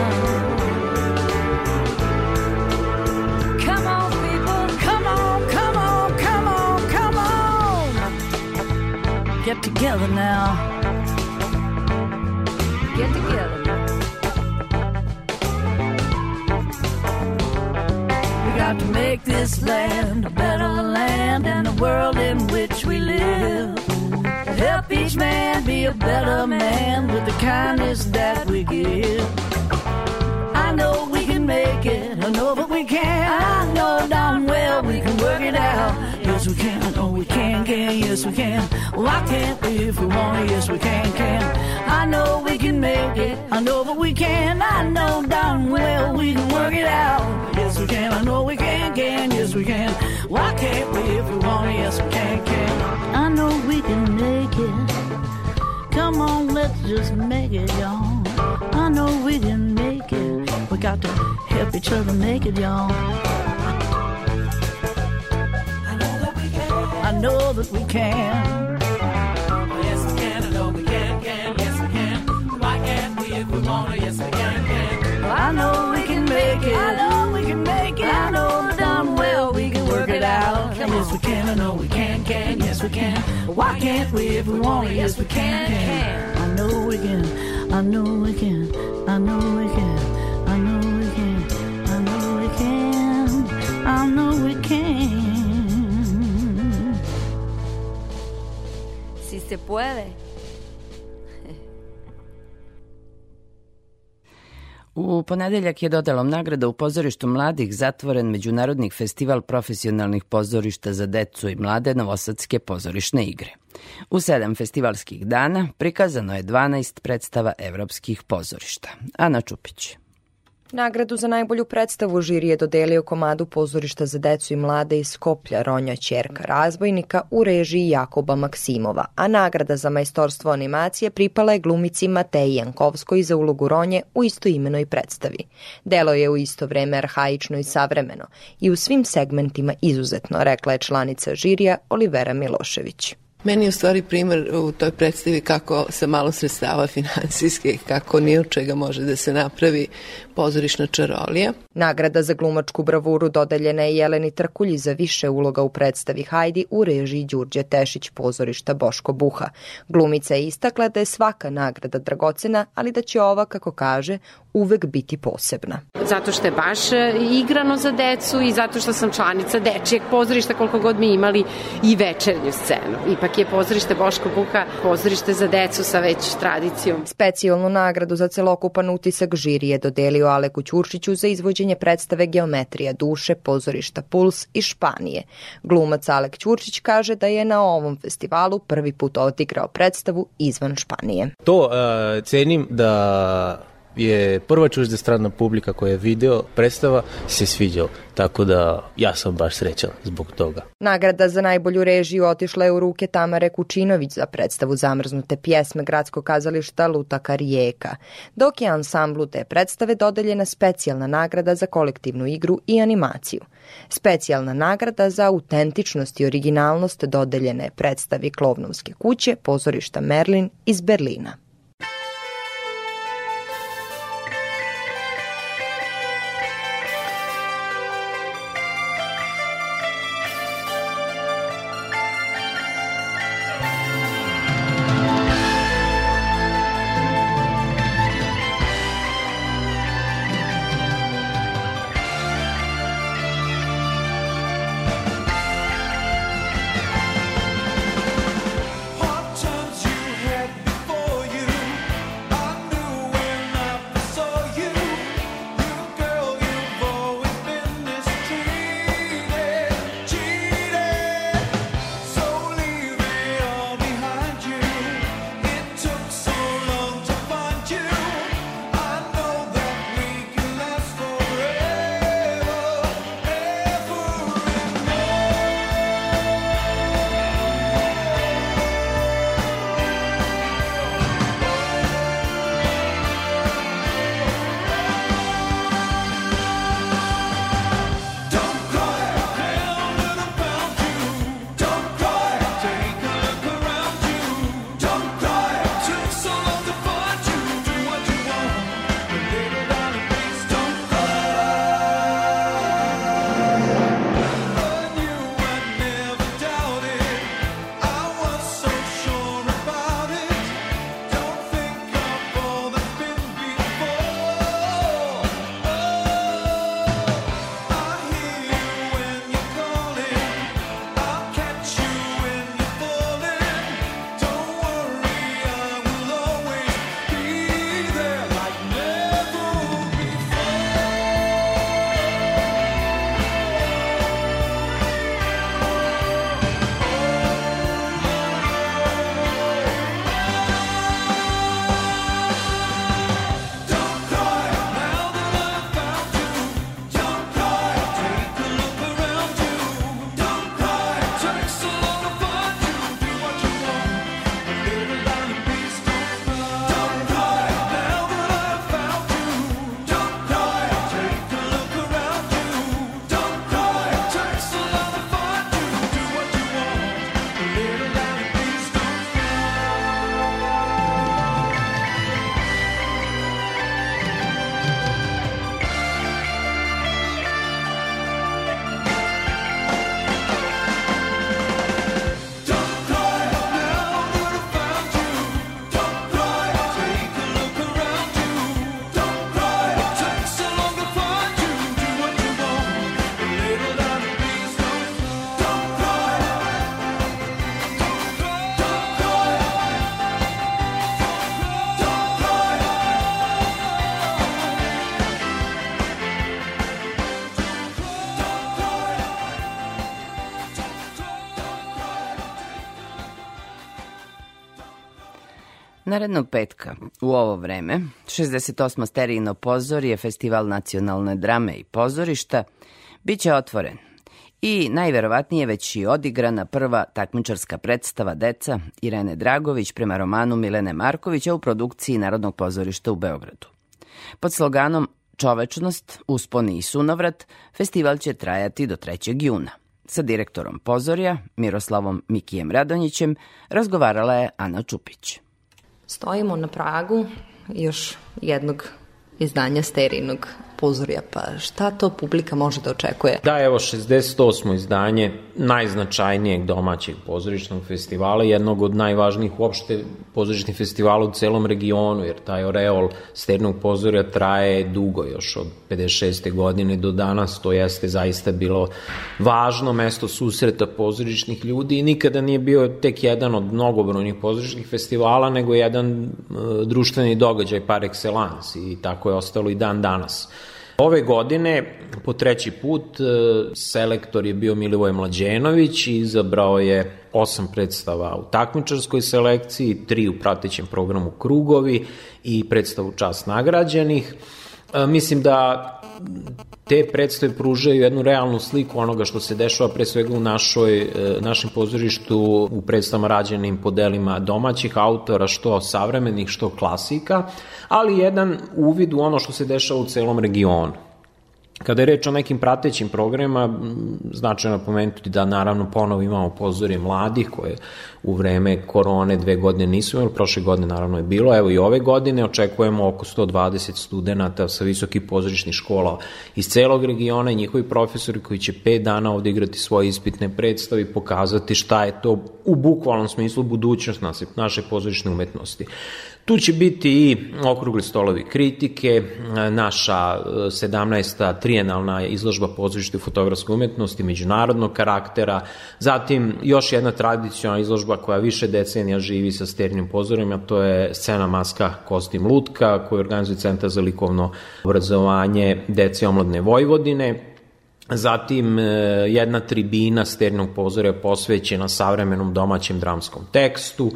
Get together now. Get together. We got to make this land a better land than the world in which we live. Help each man be a better man with the kindness that we give. I know we can make it. I know that we can. I know darn well we can work it out. Yes, we can. I know we can, can. Yes, we can. Why can't we if we want to? Yes, we can, can. I know we can make it. I know that we can. I know darn well we can work it out. Yes, we can. I know we can, can. Yes, we can. Why can't we if we want to? Yes, we can, can. I know we can make it. Come on, let's just make it, y'all. I know we can make it. We got to help each other make it, y'all. I know that we can. Yes, we can. I know we can, can. Yes, we can. Why can't we if we want to? Yes, we can, can. I know we can make it. I know we can make it. I know darn well we can work it out. Yes, we can. I know we can, can. Yes, we can. Why can't we if we want to? Yes, we can, can. I know we can. I know we can. I know we can. Se puede. U ponedeljak je dodelom nagrada u pozorištu mladih zatvoren Međunarodni festival profesionalnih pozorišta za decu i mlade Novosadske pozorišne igre. U sedam festivalskih dana prikazano je 12 predstava evropskih pozorišta. Ana Čupić. Nagradu za najbolju predstavu žiri je dodelio komadu pozorišta za decu i mlade iz Skoplja Ronja Ćerka razbojnika u režiji Jakoba Maksimova, a nagrada za majstorstvo animacije pripala je glumici Mateji Jankovskoj za ulogu Ronje u istoimenoj predstavi. Delo je u isto vreme arhaično i savremeno i u svim segmentima izuzetno, rekla je članica žirija Olivera Milošević. Meni je u stvari primer u toj predstavi kako sa malo sredstava finansijske, kako ni od čega može da se napravi pozorišna čarolija. Nagrada za glumačku bravuru dodeljena je Jeleni Trkulji za više uloga u predstavi Hajdi u režiji Đurđe Tešić pozorišta Boško Buha. Glumica je istakla da je svaka nagrada dragocena, ali da će ova, kako kaže, uvek biti posebna. Zato što je baš e, igrano za decu i zato što sam članica dečijeg pozorišta koliko god mi imali i večernju scenu. Ipak je pozorište Boško Buha pozorište za decu sa već tradicijom. Specijalnu nagradu za celokupan utisak žiri je dodelio Aleku Ćuršiću za izvođenje predstave Geometrija duše pozorišta Puls iz Španije. Glumac Alek Ćuršić kaže da je na ovom festivalu prvi put odigrao predstavu izvan Španije. To uh, cenim da je prva čužda strana publika koja je video predstava se sviđao. Tako da ja sam baš srećan zbog toga. Nagrada za najbolju režiju otišla je u ruke Tamare Kučinović za predstavu zamrznute pjesme Gradskog kazališta Lutaka Rijeka, dok je ansamblu te predstave dodeljena specijalna nagrada za kolektivnu igru i animaciju. Specijalna nagrada za autentičnost i originalnost dodeljene predstavi Klovnovske kuće pozorišta Merlin iz Berlina. Narednog petka, u ovo vreme, 68. sterijno pozorje, Festival nacionalne drame i pozorišta, biće otvoren i najverovatnije već i odigrana prva takmičarska predstava Deca Irene Dragović prema romanu Milene Markovića u produkciji Narodnog pozorišta u Beogradu. Pod sloganom Čovečnost, usponi i sunovrat, festival će trajati do 3. juna. Sa direktorom pozorja, Miroslavom Mikijem Radonjićem, razgovarala je Ana Čupić. Stojimo na pragu još jednog izdanja sterinog pozorja, pa šta to publika može da očekuje? Da, evo, 68. izdanje najznačajnijeg domaćeg pozorišnog festivala, jednog od najvažnijih uopšte pozorišnih festivala u celom regionu, jer taj oreol sternog pozorja traje dugo, još od 56. godine do danas, to jeste zaista bilo važno mesto susreta pozorišnih ljudi i nikada nije bio tek jedan od mnogobrojnih pozorišnih festivala, nego jedan e, društveni događaj par excellence i tako je ostalo i dan danas. Ove godine, po treći put, e, selektor je bio Milivoj Mlađenović i izabrao je osam predstava u takmičarskoj selekciji, tri u pratećem programu Krugovi i predstavu Čas nagrađenih. E, mislim da te predstave pružaju jednu realnu sliku onoga što se dešava pre svega u našoj, e, našem pozorištu u predstavama rađenim po delima domaćih autora, što savremenih, što klasika, ali jedan uvid u ono što se dešava u celom regionu. Kada je reč o nekim pratećim programima, značajno pomenuti da naravno ponovo imamo pozorje mladih koje u vreme korone dve godine nisu imali, prošle godine naravno je bilo, evo i ove godine očekujemo oko 120 studenta sa visokih pozorišnih škola iz celog regiona i njihovi profesori koji će pet dana ovde igrati svoje ispitne predstave i pokazati šta je to u bukvalnom smislu budućnost naše pozorišne umetnosti. Tu će biti i okrugli stolovi kritike, naša 17. trijenalna izložba pozorište fotografske umetnosti međunarodnog karaktera, zatim još jedna tradicionalna izložba koja više decenija živi sa sternim pozorima, to je scena maska Kostim Lutka koju organizuje Centar za likovno obrazovanje dece omladne Vojvodine, Zatim e, jedna tribina sternog pozora posvećena savremenom domaćem dramskom tekstu,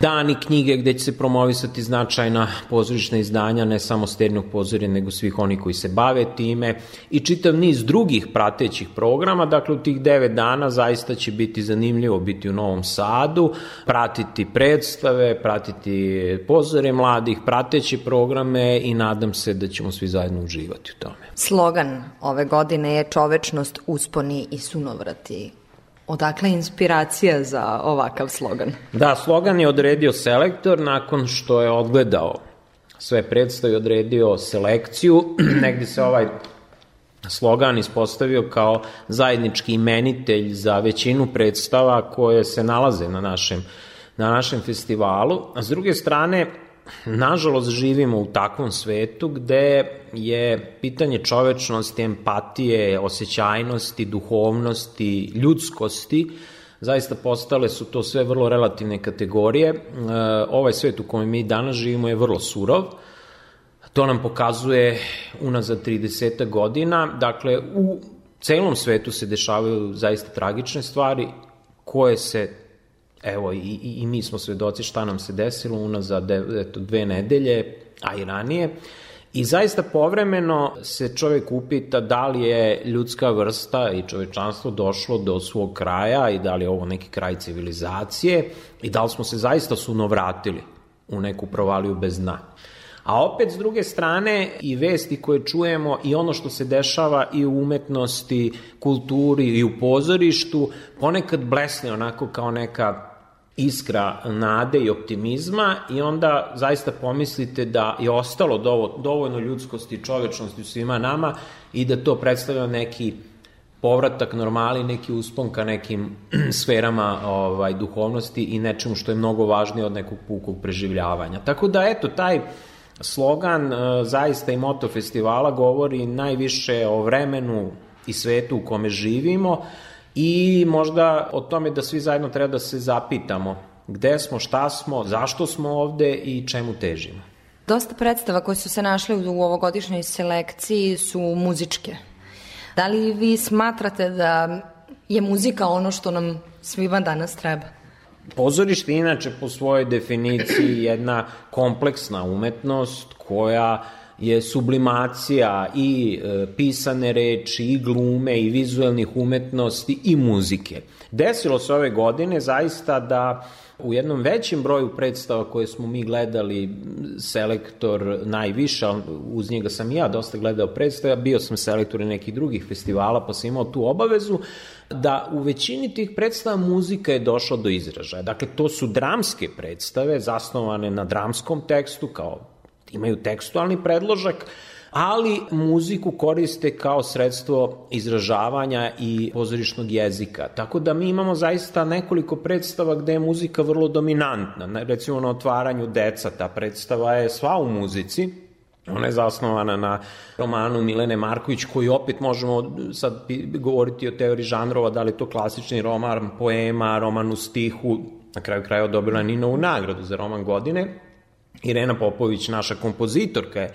dani knjige gde će se promovisati značajna pozorišna izdanja, ne samo sternog pozorja, nego svih oni koji se bave time i čitav niz drugih pratećih programa, dakle u tih devet dana zaista će biti zanimljivo biti u Novom Sadu, pratiti predstave, pratiti pozore mladih, prateće programe i nadam se da ćemo svi zajedno uživati u tome. Slogan ove godine je čovečnost, usponi i sunovrati. Odakle inspiracija za ovakav slogan? Da, slogan je odredio selektor nakon što je odgledao sve predstave, odredio selekciju, *clears throat* negde se ovaj slogan ispostavio kao zajednički imenitelj za većinu predstava koje se nalaze na našem, na našem festivalu. A s druge strane, nažalost živimo u takvom svetu gde je pitanje čovečnosti, empatije, osjećajnosti, duhovnosti, ljudskosti, zaista postale su to sve vrlo relativne kategorije. E, ovaj svet u kojem mi danas živimo je vrlo surov, to nam pokazuje unazad 30 godina, dakle u celom svetu se dešavaju zaista tragične stvari koje se evo, i, i, i mi smo svedoci šta nam se desilo unazad eto, dve nedelje, a i ranije. I zaista povremeno se čovjek upita da li je ljudska vrsta i čovečanstvo došlo do svog kraja i da li je ovo neki kraj civilizacije i da li smo se zaista sunovratili u neku provaliju bez dna. A opet, s druge strane, i vesti koje čujemo i ono što se dešava i u umetnosti, kulturi i u pozorištu, ponekad blesne onako kao neka iskra nade i optimizma i onda zaista pomislite da je ostalo dovoljno ljudskosti i čovečnosti u svima nama i da to predstavlja neki povratak normali, neki uspon ka nekim *clears throat* sferama ovaj, duhovnosti i nečemu što je mnogo važnije od nekog pukog preživljavanja. Tako da, eto, taj slogan e, zaista i moto festivala govori najviše o vremenu i svetu u kome živimo, i možda o tome da svi zajedno treba da se zapitamo gde smo, šta smo, zašto smo ovde i čemu težimo. Dosta predstava koje su se našle u ovogodišnjoj selekciji su muzičke. Da li vi smatrate da je muzika ono što nam svima danas treba? Pozorište inače po svojoj definiciji jedna kompleksna umetnost koja je sublimacija i e, pisane reči, i glume, i vizualnih umetnosti, i muzike. Desilo se ove godine zaista da u jednom većem broju predstava koje smo mi gledali, selektor najviše, uz njega sam i ja dosta gledao predstava, bio sam selektor i nekih drugih festivala, pa sam imao tu obavezu, da u većini tih predstava muzika je došla do izražaja. Dakle, to su dramske predstave, zasnovane na dramskom tekstu, kao imaju tekstualni predložak, ali muziku koriste kao sredstvo izražavanja i pozorišnog jezika. Tako da mi imamo zaista nekoliko predstava gde je muzika vrlo dominantna. Recimo na otvaranju deca, ta predstava je sva u muzici, Ona je zasnovana na romanu Milene Marković, koji opet možemo sad govoriti o teoriji žanrova, da li to klasični roman, poema, roman u stihu, na kraju kraja dobila Ninovu nagradu za roman godine. Irena Popović, naša kompozitorka je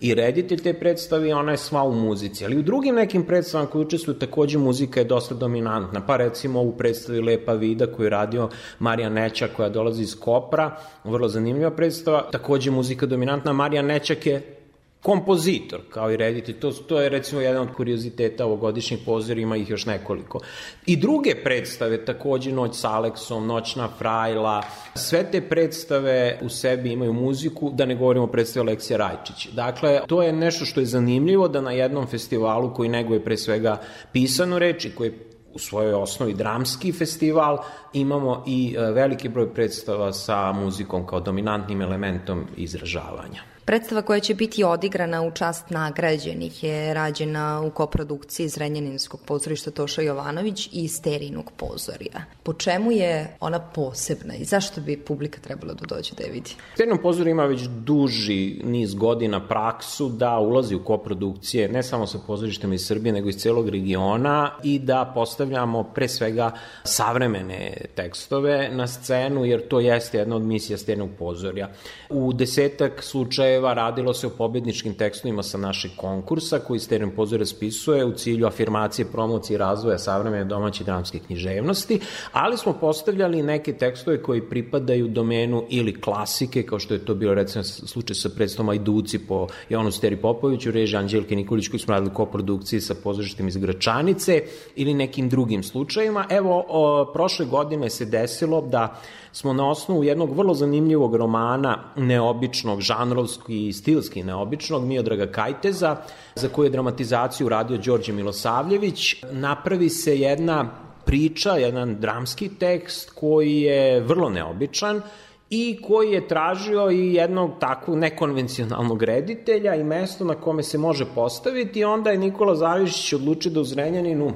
i reditelj te predstave ona je sva u muzici. Ali u drugim nekim predstavama koje učestvuju takođe muzika je dosta dominantna. Pa recimo u predstavi Lepa vida koju je radio Marija Neća koja dolazi iz Kopra, vrlo zanimljiva predstava, takođe muzika dominantna. Marija Nećak je kompozitor, kao i reditelj. To, to je recimo jedan od kurioziteta ovogodišnjih pozora, ima ih još nekoliko. I druge predstave, takođe Noć s Aleksom, Noćna frajla, sve te predstave u sebi imaju muziku, da ne govorimo o predstavi Aleksija Rajčić. Dakle, to je nešto što je zanimljivo da na jednom festivalu koji neguje pre svega pisanu reč i koji u svojoj osnovi dramski festival, imamo i e, veliki broj predstava sa muzikom kao dominantnim elementom izražavanja. Predstava koja će biti odigrana u čast nagrađenih je rađena u koprodukciji Zrenjaninskog pozorišta Toša Jovanović i Sterinog pozorija. Po čemu je ona posebna i zašto bi publika trebala da dođe da je vidi? Sterino pozor ima već duži niz godina praksu da ulazi u koprodukcije ne samo sa pozorištima iz Srbije nego iz celog regiona i da postavljamo pre svega savremene tekstove na scenu jer to jeste jedna od misija Sterinog pozorja. U desetak slučaja slučajeva radilo se o pobedničkim tekstovima sa našeg konkursa koji Stereo pozor raspisuje u cilju afirmacije, promocije i razvoja savremene domaće dramske književnosti, ali smo postavljali neke tekstove koji pripadaju domenu ili klasike, kao što je to bilo recimo slučaj sa predstavom Ajduci po Jovanu Steri Popoviću, reži Anđelke Nikolić koji smo radili koprodukciji sa pozorištem iz Gračanice ili nekim drugim slučajima. Evo, o, prošle godine se desilo da smo na osnovu jednog vrlo zanimljivog romana, neobičnog, žanrovski i stilski neobičnog, Miodraga Kajteza, za koju je dramatizaciju radio Đorđe Milosavljević, napravi se jedna priča, jedan dramski tekst koji je vrlo neobičan i koji je tražio i jednog takvog nekonvencionalnog reditelja i mesto na kome se može postaviti i onda je Nikola Zavišić odlučio da u Zrenjaninu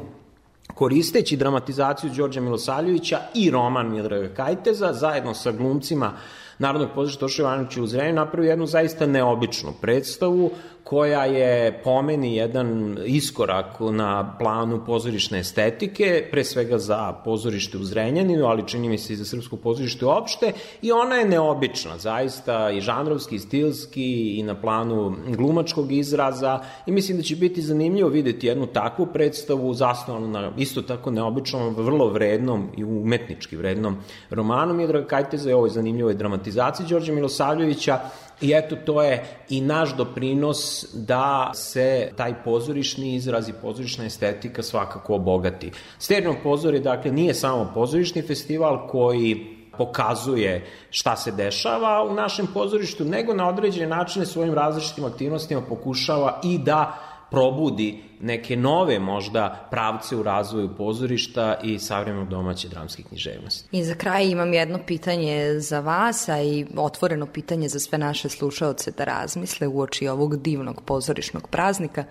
koristeći dramatizaciju Đorđa Milosavljevića i roman Mildraga Kajteza, zajedno sa glumcima Narodnog pozorišta Toša Ivanovića u Zrenju napravio jednu zaista neobičnu predstavu koja je pomeni jedan iskorak na planu pozorišne estetike, pre svega za pozorište u Zrenjaninu, ali čini mi se i za srpsko pozorište uopšte, i ona je neobična, zaista i žanrovski, i stilski, i na planu glumačkog izraza, i mislim da će biti zanimljivo videti jednu takvu predstavu zasnovanu na isto tako neobičnom, vrlo vrednom i umetnički vrednom romanu. Miodraga Kajteza i ovoj zanimljivoj dramatizaciji Đorđa Milosavljevića, I eto, to je i naš doprinos da se taj pozorišni izraz i pozorišna estetika svakako obogati. Stereo pozori, dakle, nije samo pozorišni festival koji pokazuje šta se dešava u našem pozorištu, nego na određene načine svojim različitim aktivnostima pokušava i da probudi neke nove možda pravce u razvoju pozorišta i savremenog domaće dramske književnosti. I za kraj imam jedno pitanje za vas, a i otvoreno pitanje za sve naše slušaoce da razmisle u oči ovog divnog pozorišnog praznika.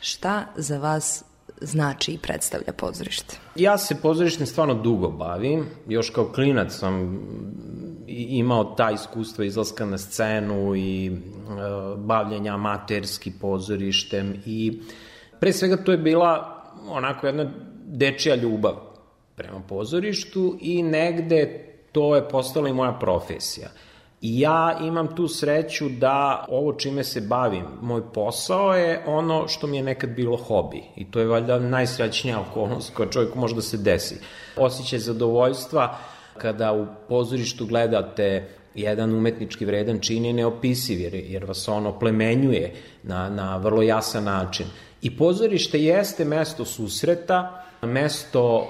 Šta za vas znači i predstavlja pozorište? Ja se pozorištem stvarno dugo bavim. Još kao klinac sam imao ta iskustva izlaska na scenu i e, bavljenja amaterski pozorištem i pre svega to je bila onako jedna dečija ljubav prema pozorištu i negde to je postala i moja profesija. Ja imam tu sreću da ovo čime se bavim, moj posao je ono što mi je nekad bilo hobi. I to je valjda najsrećnija okolnost koja čovjeku može da se desi. Osjećaj zadovoljstva kada u pozorištu gledate jedan umetnički vredan čin je neopisiv, jer, jer vas ono plemenjuje na, na vrlo jasan način. I pozorište jeste mesto susreta, mesto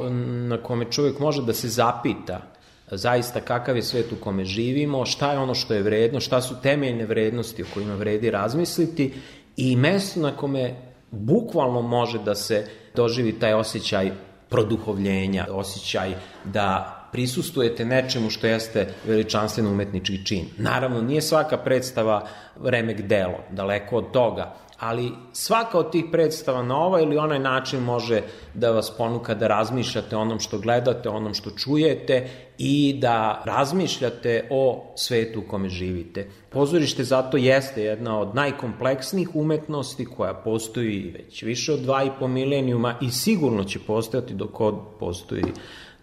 na kome čovjek može da se zapita zaista kakav je svet u kome živimo, šta je ono što je vredno, šta su temeljne vrednosti o kojima vredi razmisliti i mesto na kome bukvalno može da se doživi taj osjećaj produhovljenja, osjećaj da prisustujete nečemu što jeste veličanstven umetnički čin. Naravno, nije svaka predstava remek delo, daleko od toga, ali svaka od tih predstava na ovaj ili onaj način može da vas ponuka da razmišljate onom što gledate, onom što čujete i da razmišljate o svetu u kome živite. Pozorište zato jeste jedna od najkompleksnijih umetnosti koja postoji već više od dva i po milenijuma i sigurno će postojati dok od postoji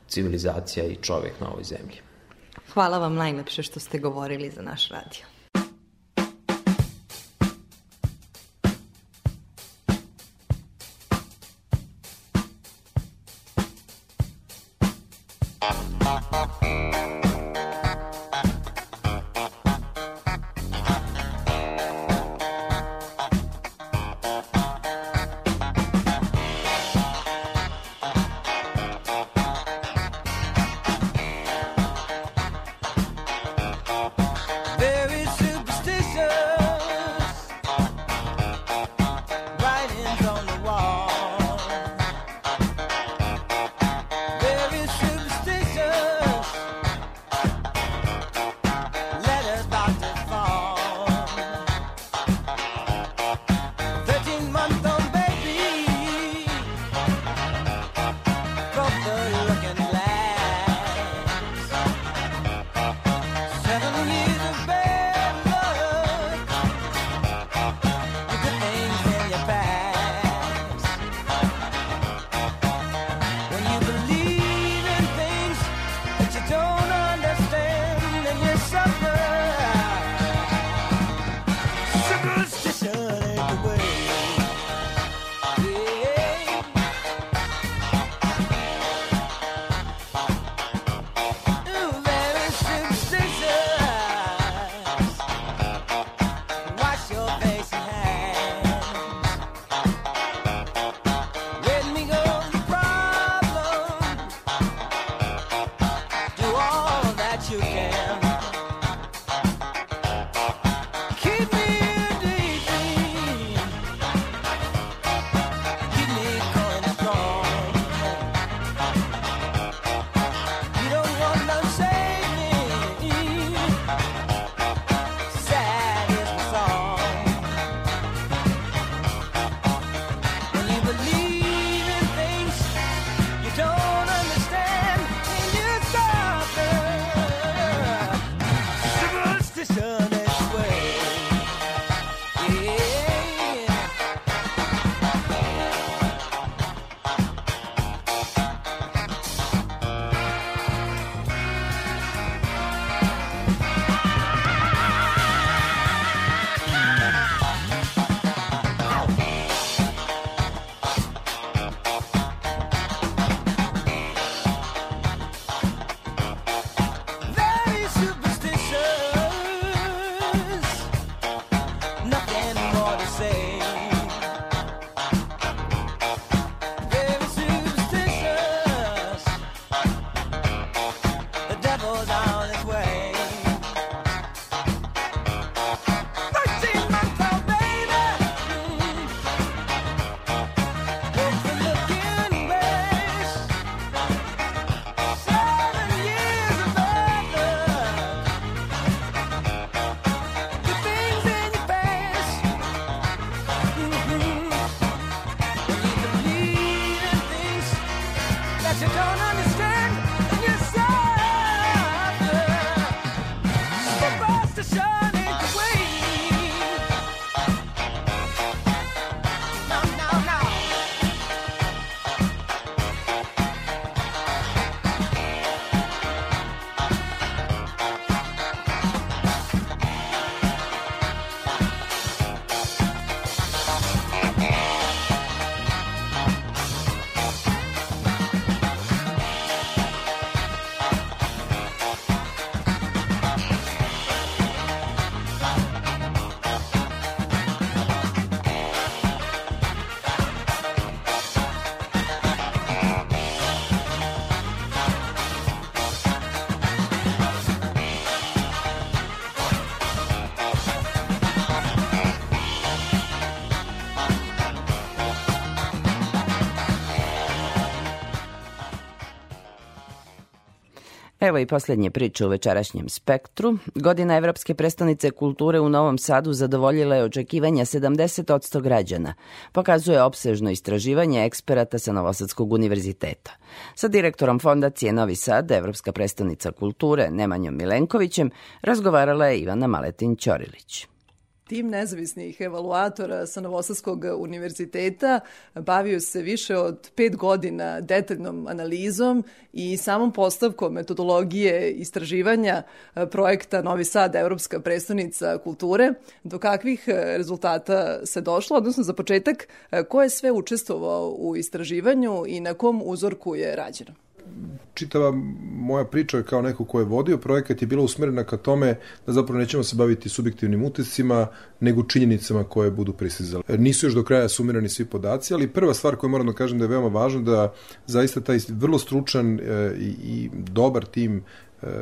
civilizacija i čovek na ovoj zemlji. Hvala vam najlepše što ste govorili za naš radio. Evo i posljednje priče u večerašnjem spektru. Godina Evropske prestonice kulture u Novom Sadu zadovoljila je očekivanja 70% građana. Pokazuje opsežno istraživanje eksperata sa Novosadskog univerziteta. Sa direktorom fondacije Novi Sad, Evropska prestonica kulture, Nemanjom Milenkovićem, razgovarala je Ivana Maletin-Ćorilić. Tim nezavisnih evaluatora sa Novosadskog univerziteta bavio se više od pet godina detaljnom analizom i samom postavkom metodologije istraživanja projekta Novi Sad, Evropska prestonica kulture. Do kakvih rezultata se došlo, odnosno za početak, ko je sve učestvovao u istraživanju i na kom uzorku je rađeno? Čitava moja priča kao neko ko je vodio projekat je bila usmerena ka tome da zapravo nećemo se baviti subjektivnim utiscima, nego činjenicama koje budu prisizale. Nisu još do kraja sumirani svi podaci, ali prva stvar koju moram da kažem da je veoma važna da zaista taj vrlo stručan e, i, i dobar tim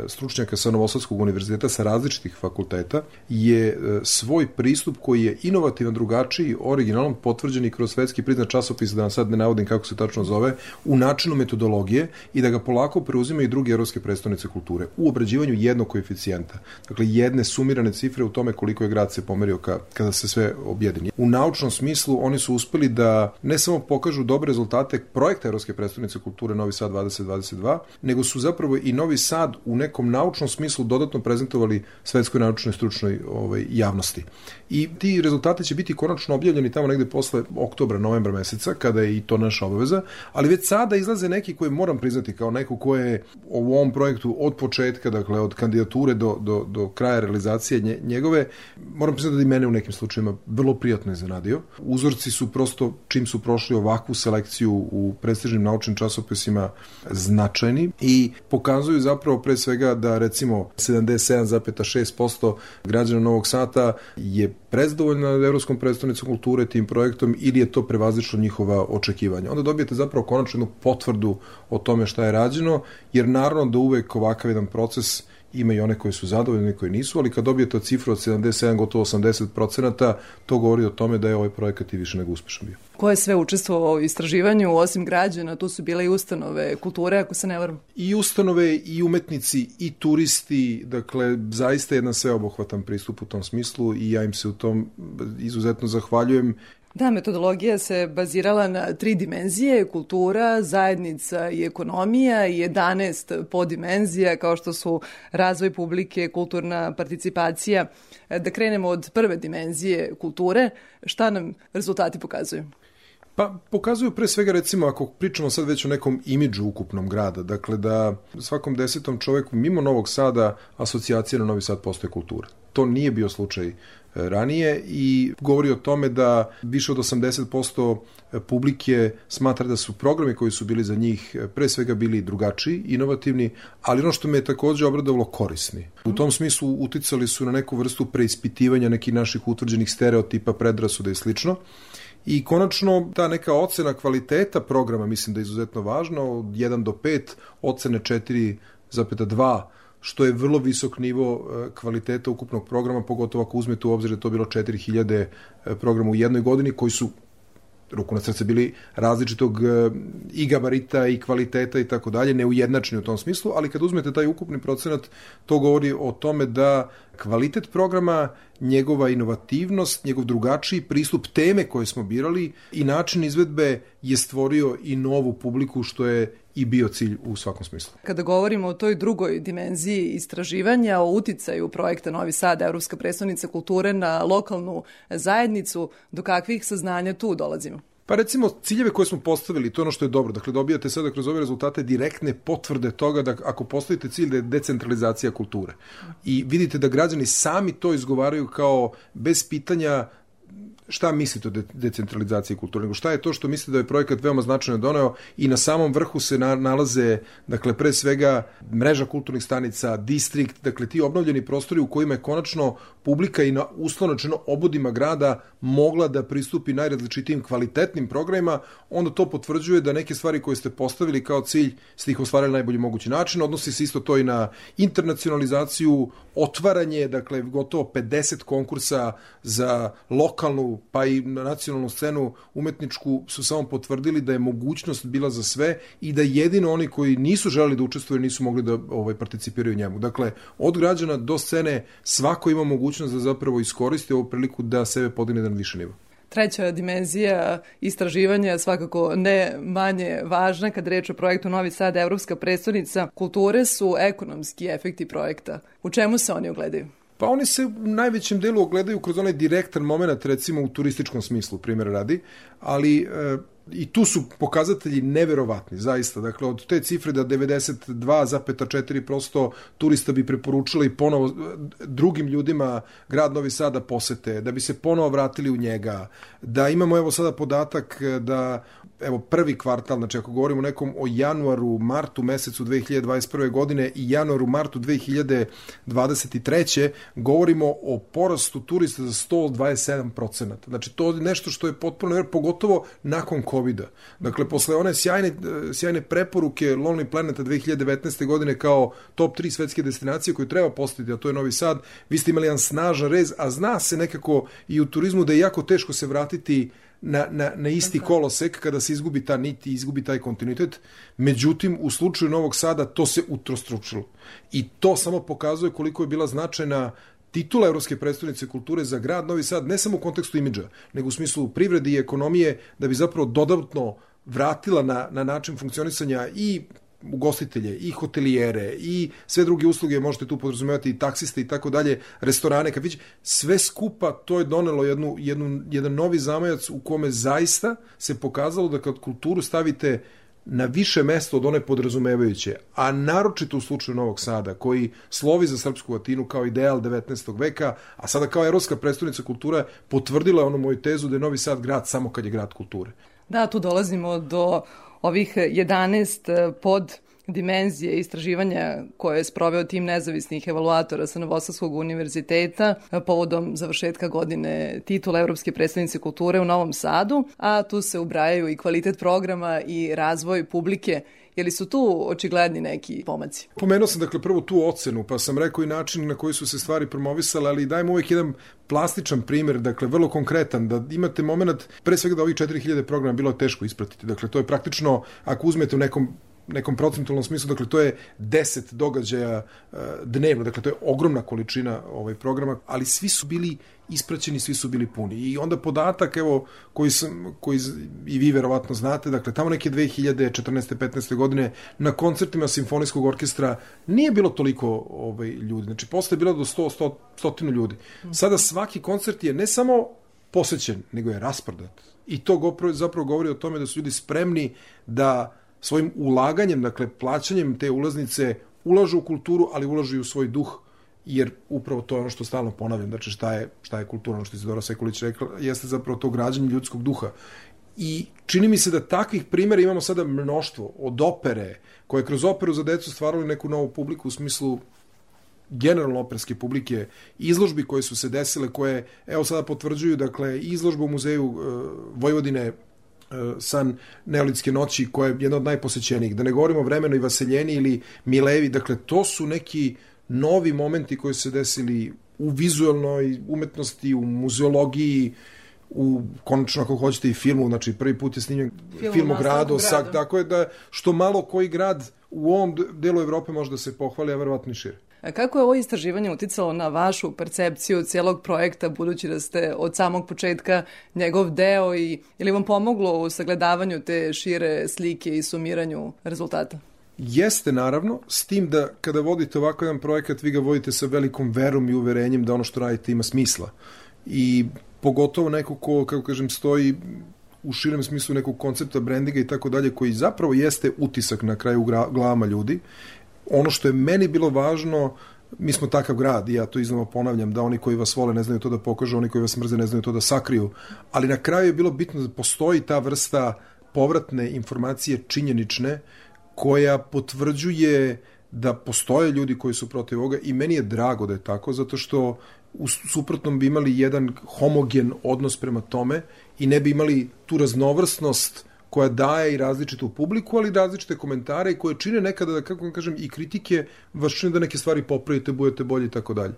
stručnjaka sa Novosadskog univerziteta sa različitih fakulteta je e, svoj pristup koji je inovativan, drugačiji, originalan, potvrđen i kroz svetski priznat časopis, da vam sad ne navodim kako se tačno zove, u načinu metodologije i da ga polako preuzima i druge evropske predstavnice kulture u obrađivanju jednog koeficijenta. Dakle, jedne sumirane cifre u tome koliko je grad se pomerio ka, kada se sve objedini. U naučnom smislu oni su uspeli da ne samo pokažu dobre rezultate projekta Evropske predstavnice kulture Novi Sad 2022, nego su zapravo i Novi Sad u nekom naučnom smislu dodatno prezentovali svetskoj naučnoj stručnoj ovaj, javnosti. I ti rezultati će biti konačno objavljeni tamo negde posle oktobra, novembra meseca, kada je i to naša obaveza, ali već sada izlaze neki koji moram priznati kao neko ko je u ovom projektu od početka, dakle od kandidature do, do, do kraja realizacije njegove, moram priznati da i mene u nekim slučajima vrlo prijatno iznenadio. Uzorci su prosto, čim su prošli ovakvu selekciju u prestižnim naučnim časopisima, značajni i pokazuju zapravo pre svega da recimo 77,6% građana Novog Sata je prezdovoljna Evropskom predstavnicom kulture tim projektom ili je to prevazišlo njihova očekivanja. Onda dobijete zapravo konačnu potvrdu o tome šta je rađeno, jer naravno da uvek ovakav jedan proces ima i one koji su zadovoljni, koji nisu, ali kad dobijete cifru od 77, gotovo 80%, to govori o tome da je ovaj projekat i više nego uspešan bio. Ko je sve učestvovao u istraživanju, osim građana, tu su bile i ustanove kulture, ako se ne varam? I ustanove, i umetnici, i turisti, dakle, zaista jedan sveobuhvatan pristup u tom smislu i ja im se u tom izuzetno zahvaljujem Da, metodologija se bazirala na tri dimenzije, kultura, zajednica i ekonomija i 11 podimenzija kao što su razvoj publike, kulturna participacija. Da krenemo od prve dimenzije kulture, šta nam rezultati pokazuju? Pa pokazuju pre svega recimo ako pričamo sad već o nekom imidžu ukupnom grada, dakle da svakom desetom čoveku mimo Novog Sada asocijacija na Novi Sad postoje kultura. To nije bio slučaj ranije i govori o tome da više od 80% publike smatra da su programi koji su bili za njih pre svega bili drugačiji, inovativni, ali ono što me je takođe obradovalo korisni. U tom smislu uticali su na neku vrstu preispitivanja nekih naših utvrđenih stereotipa, predrasuda i slično. I konačno ta neka ocena kvaliteta programa mislim da je izuzetno važna, od 1 do 5, ocene 4,2 što je vrlo visok nivo kvaliteta ukupnog programa, pogotovo ako uzmete u obzir da to bilo 4000 programa u jednoj godini koji su ruku na srce bili različitog i gabarita i kvaliteta i tako dalje, neujednačeni u tom smislu, ali kad uzmete taj ukupni procenat, to govori o tome da kvalitet programa, njegova inovativnost, njegov drugačiji pristup teme koje smo birali i način izvedbe je stvorio i novu publiku što je i bio cilj u svakom smislu. Kada govorimo o toj drugoj dimenziji istraživanja, o uticaju projekta Novi Sad, Evropska predstavnica kulture na lokalnu zajednicu, do kakvih saznanja tu dolazimo? Pa recimo ciljeve koje smo postavili, to je ono što je dobro. Dakle, dobijate sada kroz ove rezultate direktne potvrde toga da ako postavite cilj da je decentralizacija kulture i vidite da građani sami to izgovaraju kao bez pitanja šta mislite o de decentralizaciji kulture, nego šta je to što mislite da je projekat veoma značajno doneo i na samom vrhu se na, nalaze, dakle, pre svega mreža kulturnih stanica, distrikt, dakle, ti obnovljeni prostori u kojima je konačno publika i na uslovnočeno obodima grada mogla da pristupi najrazličitijim kvalitetnim programima, onda to potvrđuje da neke stvari koje ste postavili kao cilj ste ih ostvarili na najbolji mogući način, odnosi se isto to i na internacionalizaciju, otvaranje, dakle, gotovo 50 konkursa za lokalnu pa i na nacionalnu scenu umetničku su samo potvrdili da je mogućnost bila za sve i da jedino oni koji nisu želeli da učestvuju nisu mogli da ovaj, participiraju njemu. Dakle, od građana do scene svako ima mogućnost da zapravo iskoristi ovu priliku da sebe podigne na više nivo. Treća dimenzija istraživanja, svakako ne manje važna kad reč o projektu Novi Sad, Evropska predstavnica kulture, su ekonomski efekti projekta. U čemu se oni ogledaju? Pa oni se u najvećem delu ogledaju kroz onaj direktan moment, recimo u turističkom smislu, primjer radi, ali e, i tu su pokazatelji neverovatni, zaista. Dakle, od te cifre da 92,4% turista bi preporučili ponovo drugim ljudima grad Novi Sad da posete, da bi se ponovo vratili u njega, da imamo evo sada podatak da evo prvi kvartal, znači ako govorimo nekom o januaru, martu mesecu 2021. godine i januaru, martu 2023. govorimo o porastu turista za 127%. Znači to je nešto što je potpuno, pogotovo nakon COVID-a. Dakle, posle one sjajne, sjajne preporuke Lonely Planeta 2019. godine kao top 3 svetske destinacije koju treba postaviti, a to je Novi Sad, vi ste imali jedan snažan rez, a zna se nekako i u turizmu da je jako teško se vratiti na, na, na isti kolosek kada se izgubi ta nit i izgubi taj kontinuitet. Međutim, u slučaju Novog Sada to se utrostručilo. I to samo pokazuje koliko je bila značajna titula Evropske predstavnice kulture za grad Novi Sad, ne samo u kontekstu imidža, nego u smislu privrede i ekonomije, da bi zapravo dodatno vratila na, na način funkcionisanja i ugostitelje i hotelijere i sve druge usluge, možete tu podrazumevati i taksiste i tako dalje, restorane, kafiće, sve skupa to je donelo jednu, jednu, jedan novi zamajac u kome zaista se pokazalo da kad kulturu stavite na više mesto od one podrazumevajuće, a naročito u slučaju Novog Sada, koji slovi za srpsku latinu kao ideal 19. veka, a sada kao evropska predstavnica kulture potvrdila onu moju tezu da je Novi Sad grad samo kad je grad kulture. Da, tu dolazimo do ovih 11 pod dimenzije istraživanja koje je sproveo tim nezavisnih evaluatora sa Novosadskog univerziteta povodom završetka godine titula Evropske predstavnice kulture u Novom Sadu, a tu se ubrajaju i kvalitet programa i razvoj publike Je li su tu očigledni neki pomaci? Pomenuo sam dakle prvo tu ocenu, pa sam rekao i način na koji su se stvari promovisale, ali dajmo uvek jedan plastičan primer, dakle vrlo konkretan, da imate moment, pre svega da ovih 4000 programa bilo teško ispratiti. Dakle, to je praktično, ako uzmete u nekom nekom procentualnom smislu, dakle to je 10 događaja uh, dnevno, dakle to je ogromna količina ovaj programa, ali svi su bili ispraćeni, svi su bili puni. I onda podatak, evo, koji, sam, koji i vi verovatno znate, dakle, tamo neke 2014. 15. godine na koncertima simfonijskog orkestra nije bilo toliko ovaj, ljudi. Znači, posle je bilo do 100, 100, stotinu ljudi. Sada svaki koncert je ne samo posećen, nego je rasprodat. I to zapravo govori o tome da su ljudi spremni da svojim ulaganjem, dakle plaćanjem te ulaznice ulažu u kulturu, ali ulažu i u svoj duh, jer upravo to je ono što stalno ponavljam, znači šta je, šta je kultura, ono što je Zidora Sekulić rekla, jeste zapravo to građanje ljudskog duha. I čini mi se da takvih primjera imamo sada mnoštvo, od opere, koje kroz operu za decu stvarali neku novu publiku u smislu generalno operske publike, izložbi koje su se desile, koje evo sada potvrđuju, dakle, izložba u muzeju uh, Vojvodine san Neolitske noći koja je jedna od najposećenijih. Da ne govorimo o vremenoj Vaseljeni ili Milevi, dakle to su neki novi momenti koji se desili u vizualnoj umetnosti, u muzeologiji, u konačno ako hoćete i filmu, znači prvi put je snimljen film, film o gradu, tako je da što malo koji grad u ovom delu Evrope može da se pohvali, a verovatno i šire. Kako je ovo istraživanje uticalo na vašu percepciju cijelog projekta, budući da ste od samog početka njegov deo i je li vam pomoglo u sagledavanju te šire slike i sumiranju rezultata? Jeste, naravno, s tim da kada vodite ovako jedan projekat, vi ga vodite sa velikom verom i uverenjem da ono što radite ima smisla. I pogotovo neko ko, kako kažem, stoji u širem smislu nekog koncepta brandinga i tako dalje, koji zapravo jeste utisak na kraju glavama ljudi ono što je meni bilo važno, mi smo takav grad i ja to iznova ponavljam, da oni koji vas vole ne znaju to da pokažu, oni koji vas mrze ne znaju to da sakriju, ali na kraju je bilo bitno da postoji ta vrsta povratne informacije činjenične koja potvrđuje da postoje ljudi koji su protiv ovoga i meni je drago da je tako, zato što u suprotnom bi imali jedan homogen odnos prema tome i ne bi imali tu raznovrsnost koja daje i različitu publiku, ali različite komentare i koje čine nekada, da kako vam kažem, i kritike, vas čine da neke stvari popravite, budete bolji i tako dalje.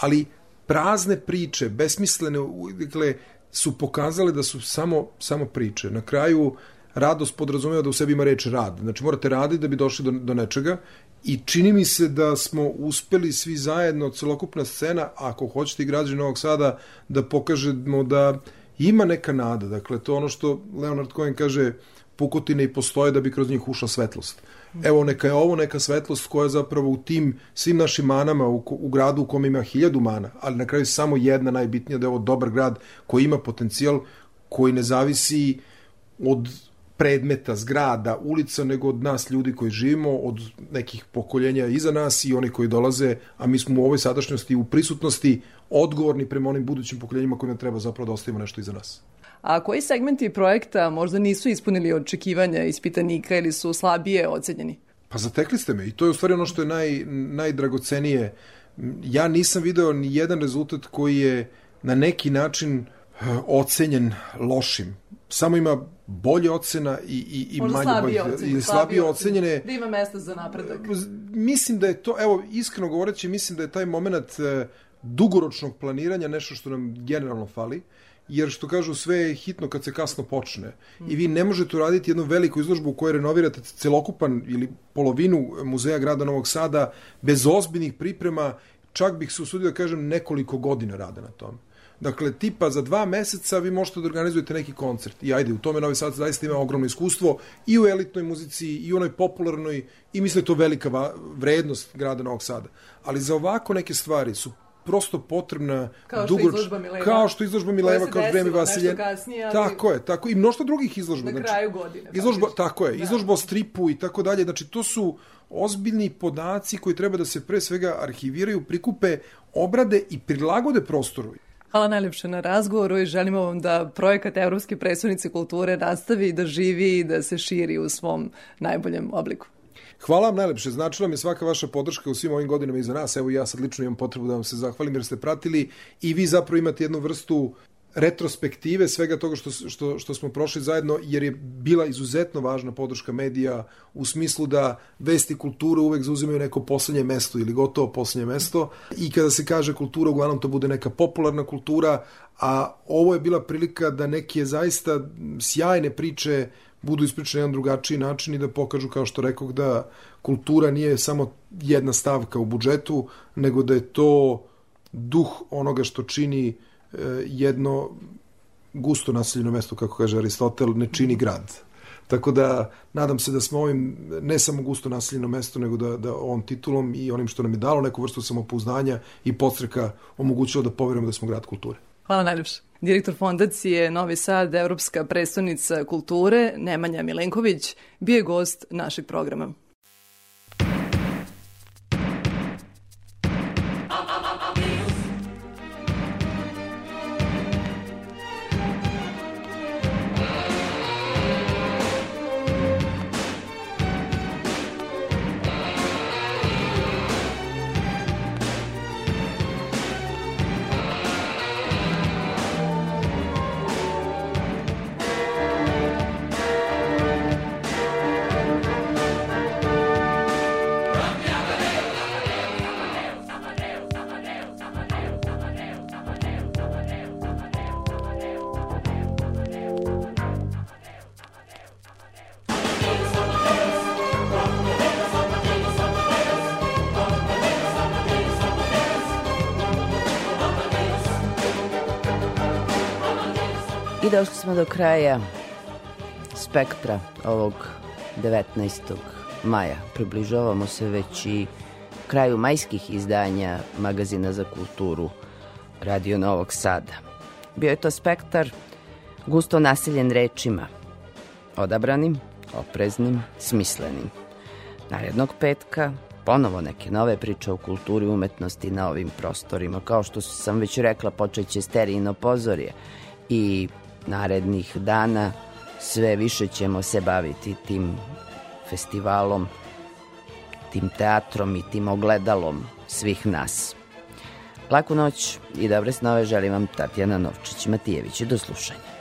Ali prazne priče, besmislene, dakle, su pokazale da su samo, samo priče. Na kraju radost podrazumeva da u sebi ima reč rad. Znači morate raditi da bi došli do, do nečega i čini mi se da smo uspeli svi zajedno, celokupna scena, ako hoćete i građani Novog Sada, da pokažemo da ima neka nada. Dakle, to ono što Leonard Cohen kaže, pukotine i postoje da bi kroz njih ušla svetlost. Evo, neka je ovo neka svetlost koja zapravo u tim svim našim manama, u, u gradu u kom ima hiljadu mana, ali na kraju samo jedna najbitnija da je ovo dobar grad koji ima potencijal, koji ne zavisi od predmeta, zgrada, ulica, nego od nas ljudi koji živimo, od nekih pokoljenja iza nas i oni koji dolaze, a mi smo u ovoj sadašnjosti, u prisutnosti, odgovorni prema onim budućim pokoljenjima kojima treba zapravo da ostavimo nešto iza nas. A koji segmenti projekta možda nisu ispunili očekivanja ispitanika ili su slabije ocenjeni? Pa zatekli ste me i to je u stvari ono što je naj, najdragocenije. Ja nisam video ni jedan rezultat koji je na neki način eh, ocenjen lošim. Samo ima bolje ocena i, i, i Možda manje slabije bolje. ocenjene. I slabije ocenjene. Da ima mesta za napredak. Mislim da je to, evo, iskreno govoreći, mislim da je taj moment eh, dugoročnog planiranja nešto što nam generalno fali jer što kažu sve je hitno kad se kasno počne. I vi ne možete uraditi jednu veliku izložbu u kojoj renovirate celokupan ili polovinu muzeja grada Novog Sada bez ozbiljnih priprema, čak bih se usudio da kažem nekoliko godina rada na tome. Dakle, tipa za dva meseca vi možete da organizujete neki koncert. I ajde, u tome Novi Sad zaista ima ogromno iskustvo i u elitnoj muzici i u onoj popularnoj i mislim da je to velika vrednost grada Novog Sada. Ali za ovako neke stvari su prosto potrebna kao što dugoroč... izložba Mileva, kao što izložba Mileva, kao vreme Vasilje. Kasnije, ali... Tako je, tako i mnoštvo drugih izložba. Na znači, kraju godine. Izložba, tako je, da. izložba o stripu i tako dalje. Znači, to su ozbiljni podaci koji treba da se pre svega arhiviraju, prikupe, obrade i prilagode prostoru. Hvala najljepše na razgovoru i želimo vam da projekat Evropske predstavnice kulture nastavi da živi i da se širi u svom najboljem obliku. Hvala vam najlepše, značila mi svaka vaša podrška u svim ovim godinama iza nas. Evo ja sad lično imam potrebu da vam se zahvalim jer ste pratili i vi zapravo imate jednu vrstu retrospektive svega toga što, što, što smo prošli zajedno, jer je bila izuzetno važna podrška medija u smislu da vesti kulture uvek zauzimaju neko poslednje mesto ili gotovo poslednje mesto. I kada se kaže kultura, uglavnom to bude neka popularna kultura, a ovo je bila prilika da neke zaista sjajne priče budu ispričane na jedan drugačiji način i da pokažu, kao što rekao, da kultura nije samo jedna stavka u budžetu, nego da je to duh onoga što čini jedno gusto naseljeno mesto, kako kaže Aristotel, ne čini grad. Tako da, nadam se da smo ovim, ne samo gusto naseljeno mesto, nego da, da ovom titulom i onim što nam je dalo neku vrstu samopouznanja i podstreka omogućilo da poverujemo da smo grad kulture. Hvala najljepše. Direktor fondacije Novi Sad, Evropska predstavnica kulture, Nemanja Milenković, bio je gost našeg programa. Smo do kraja spektra ovog 19. maja. Približavamo se već i kraju majskih izdanja magazina za kulturu Radio Novog Sada. Bio je to spektar gusto naseljen rečima, odabranim, opreznim, smislenim. Narednog petka ponovo neke nove priče o kulturi umetnosti na ovim prostorima. Kao što sam već rekla, počeće sterijino pozorje i narednih dana sve više ćemo se baviti tim festivalom, tim teatrom i tim ogledalom svih nas. Laku noć i dobre snove želim vam Tatjana Novčić-Matijević. Do slušanja.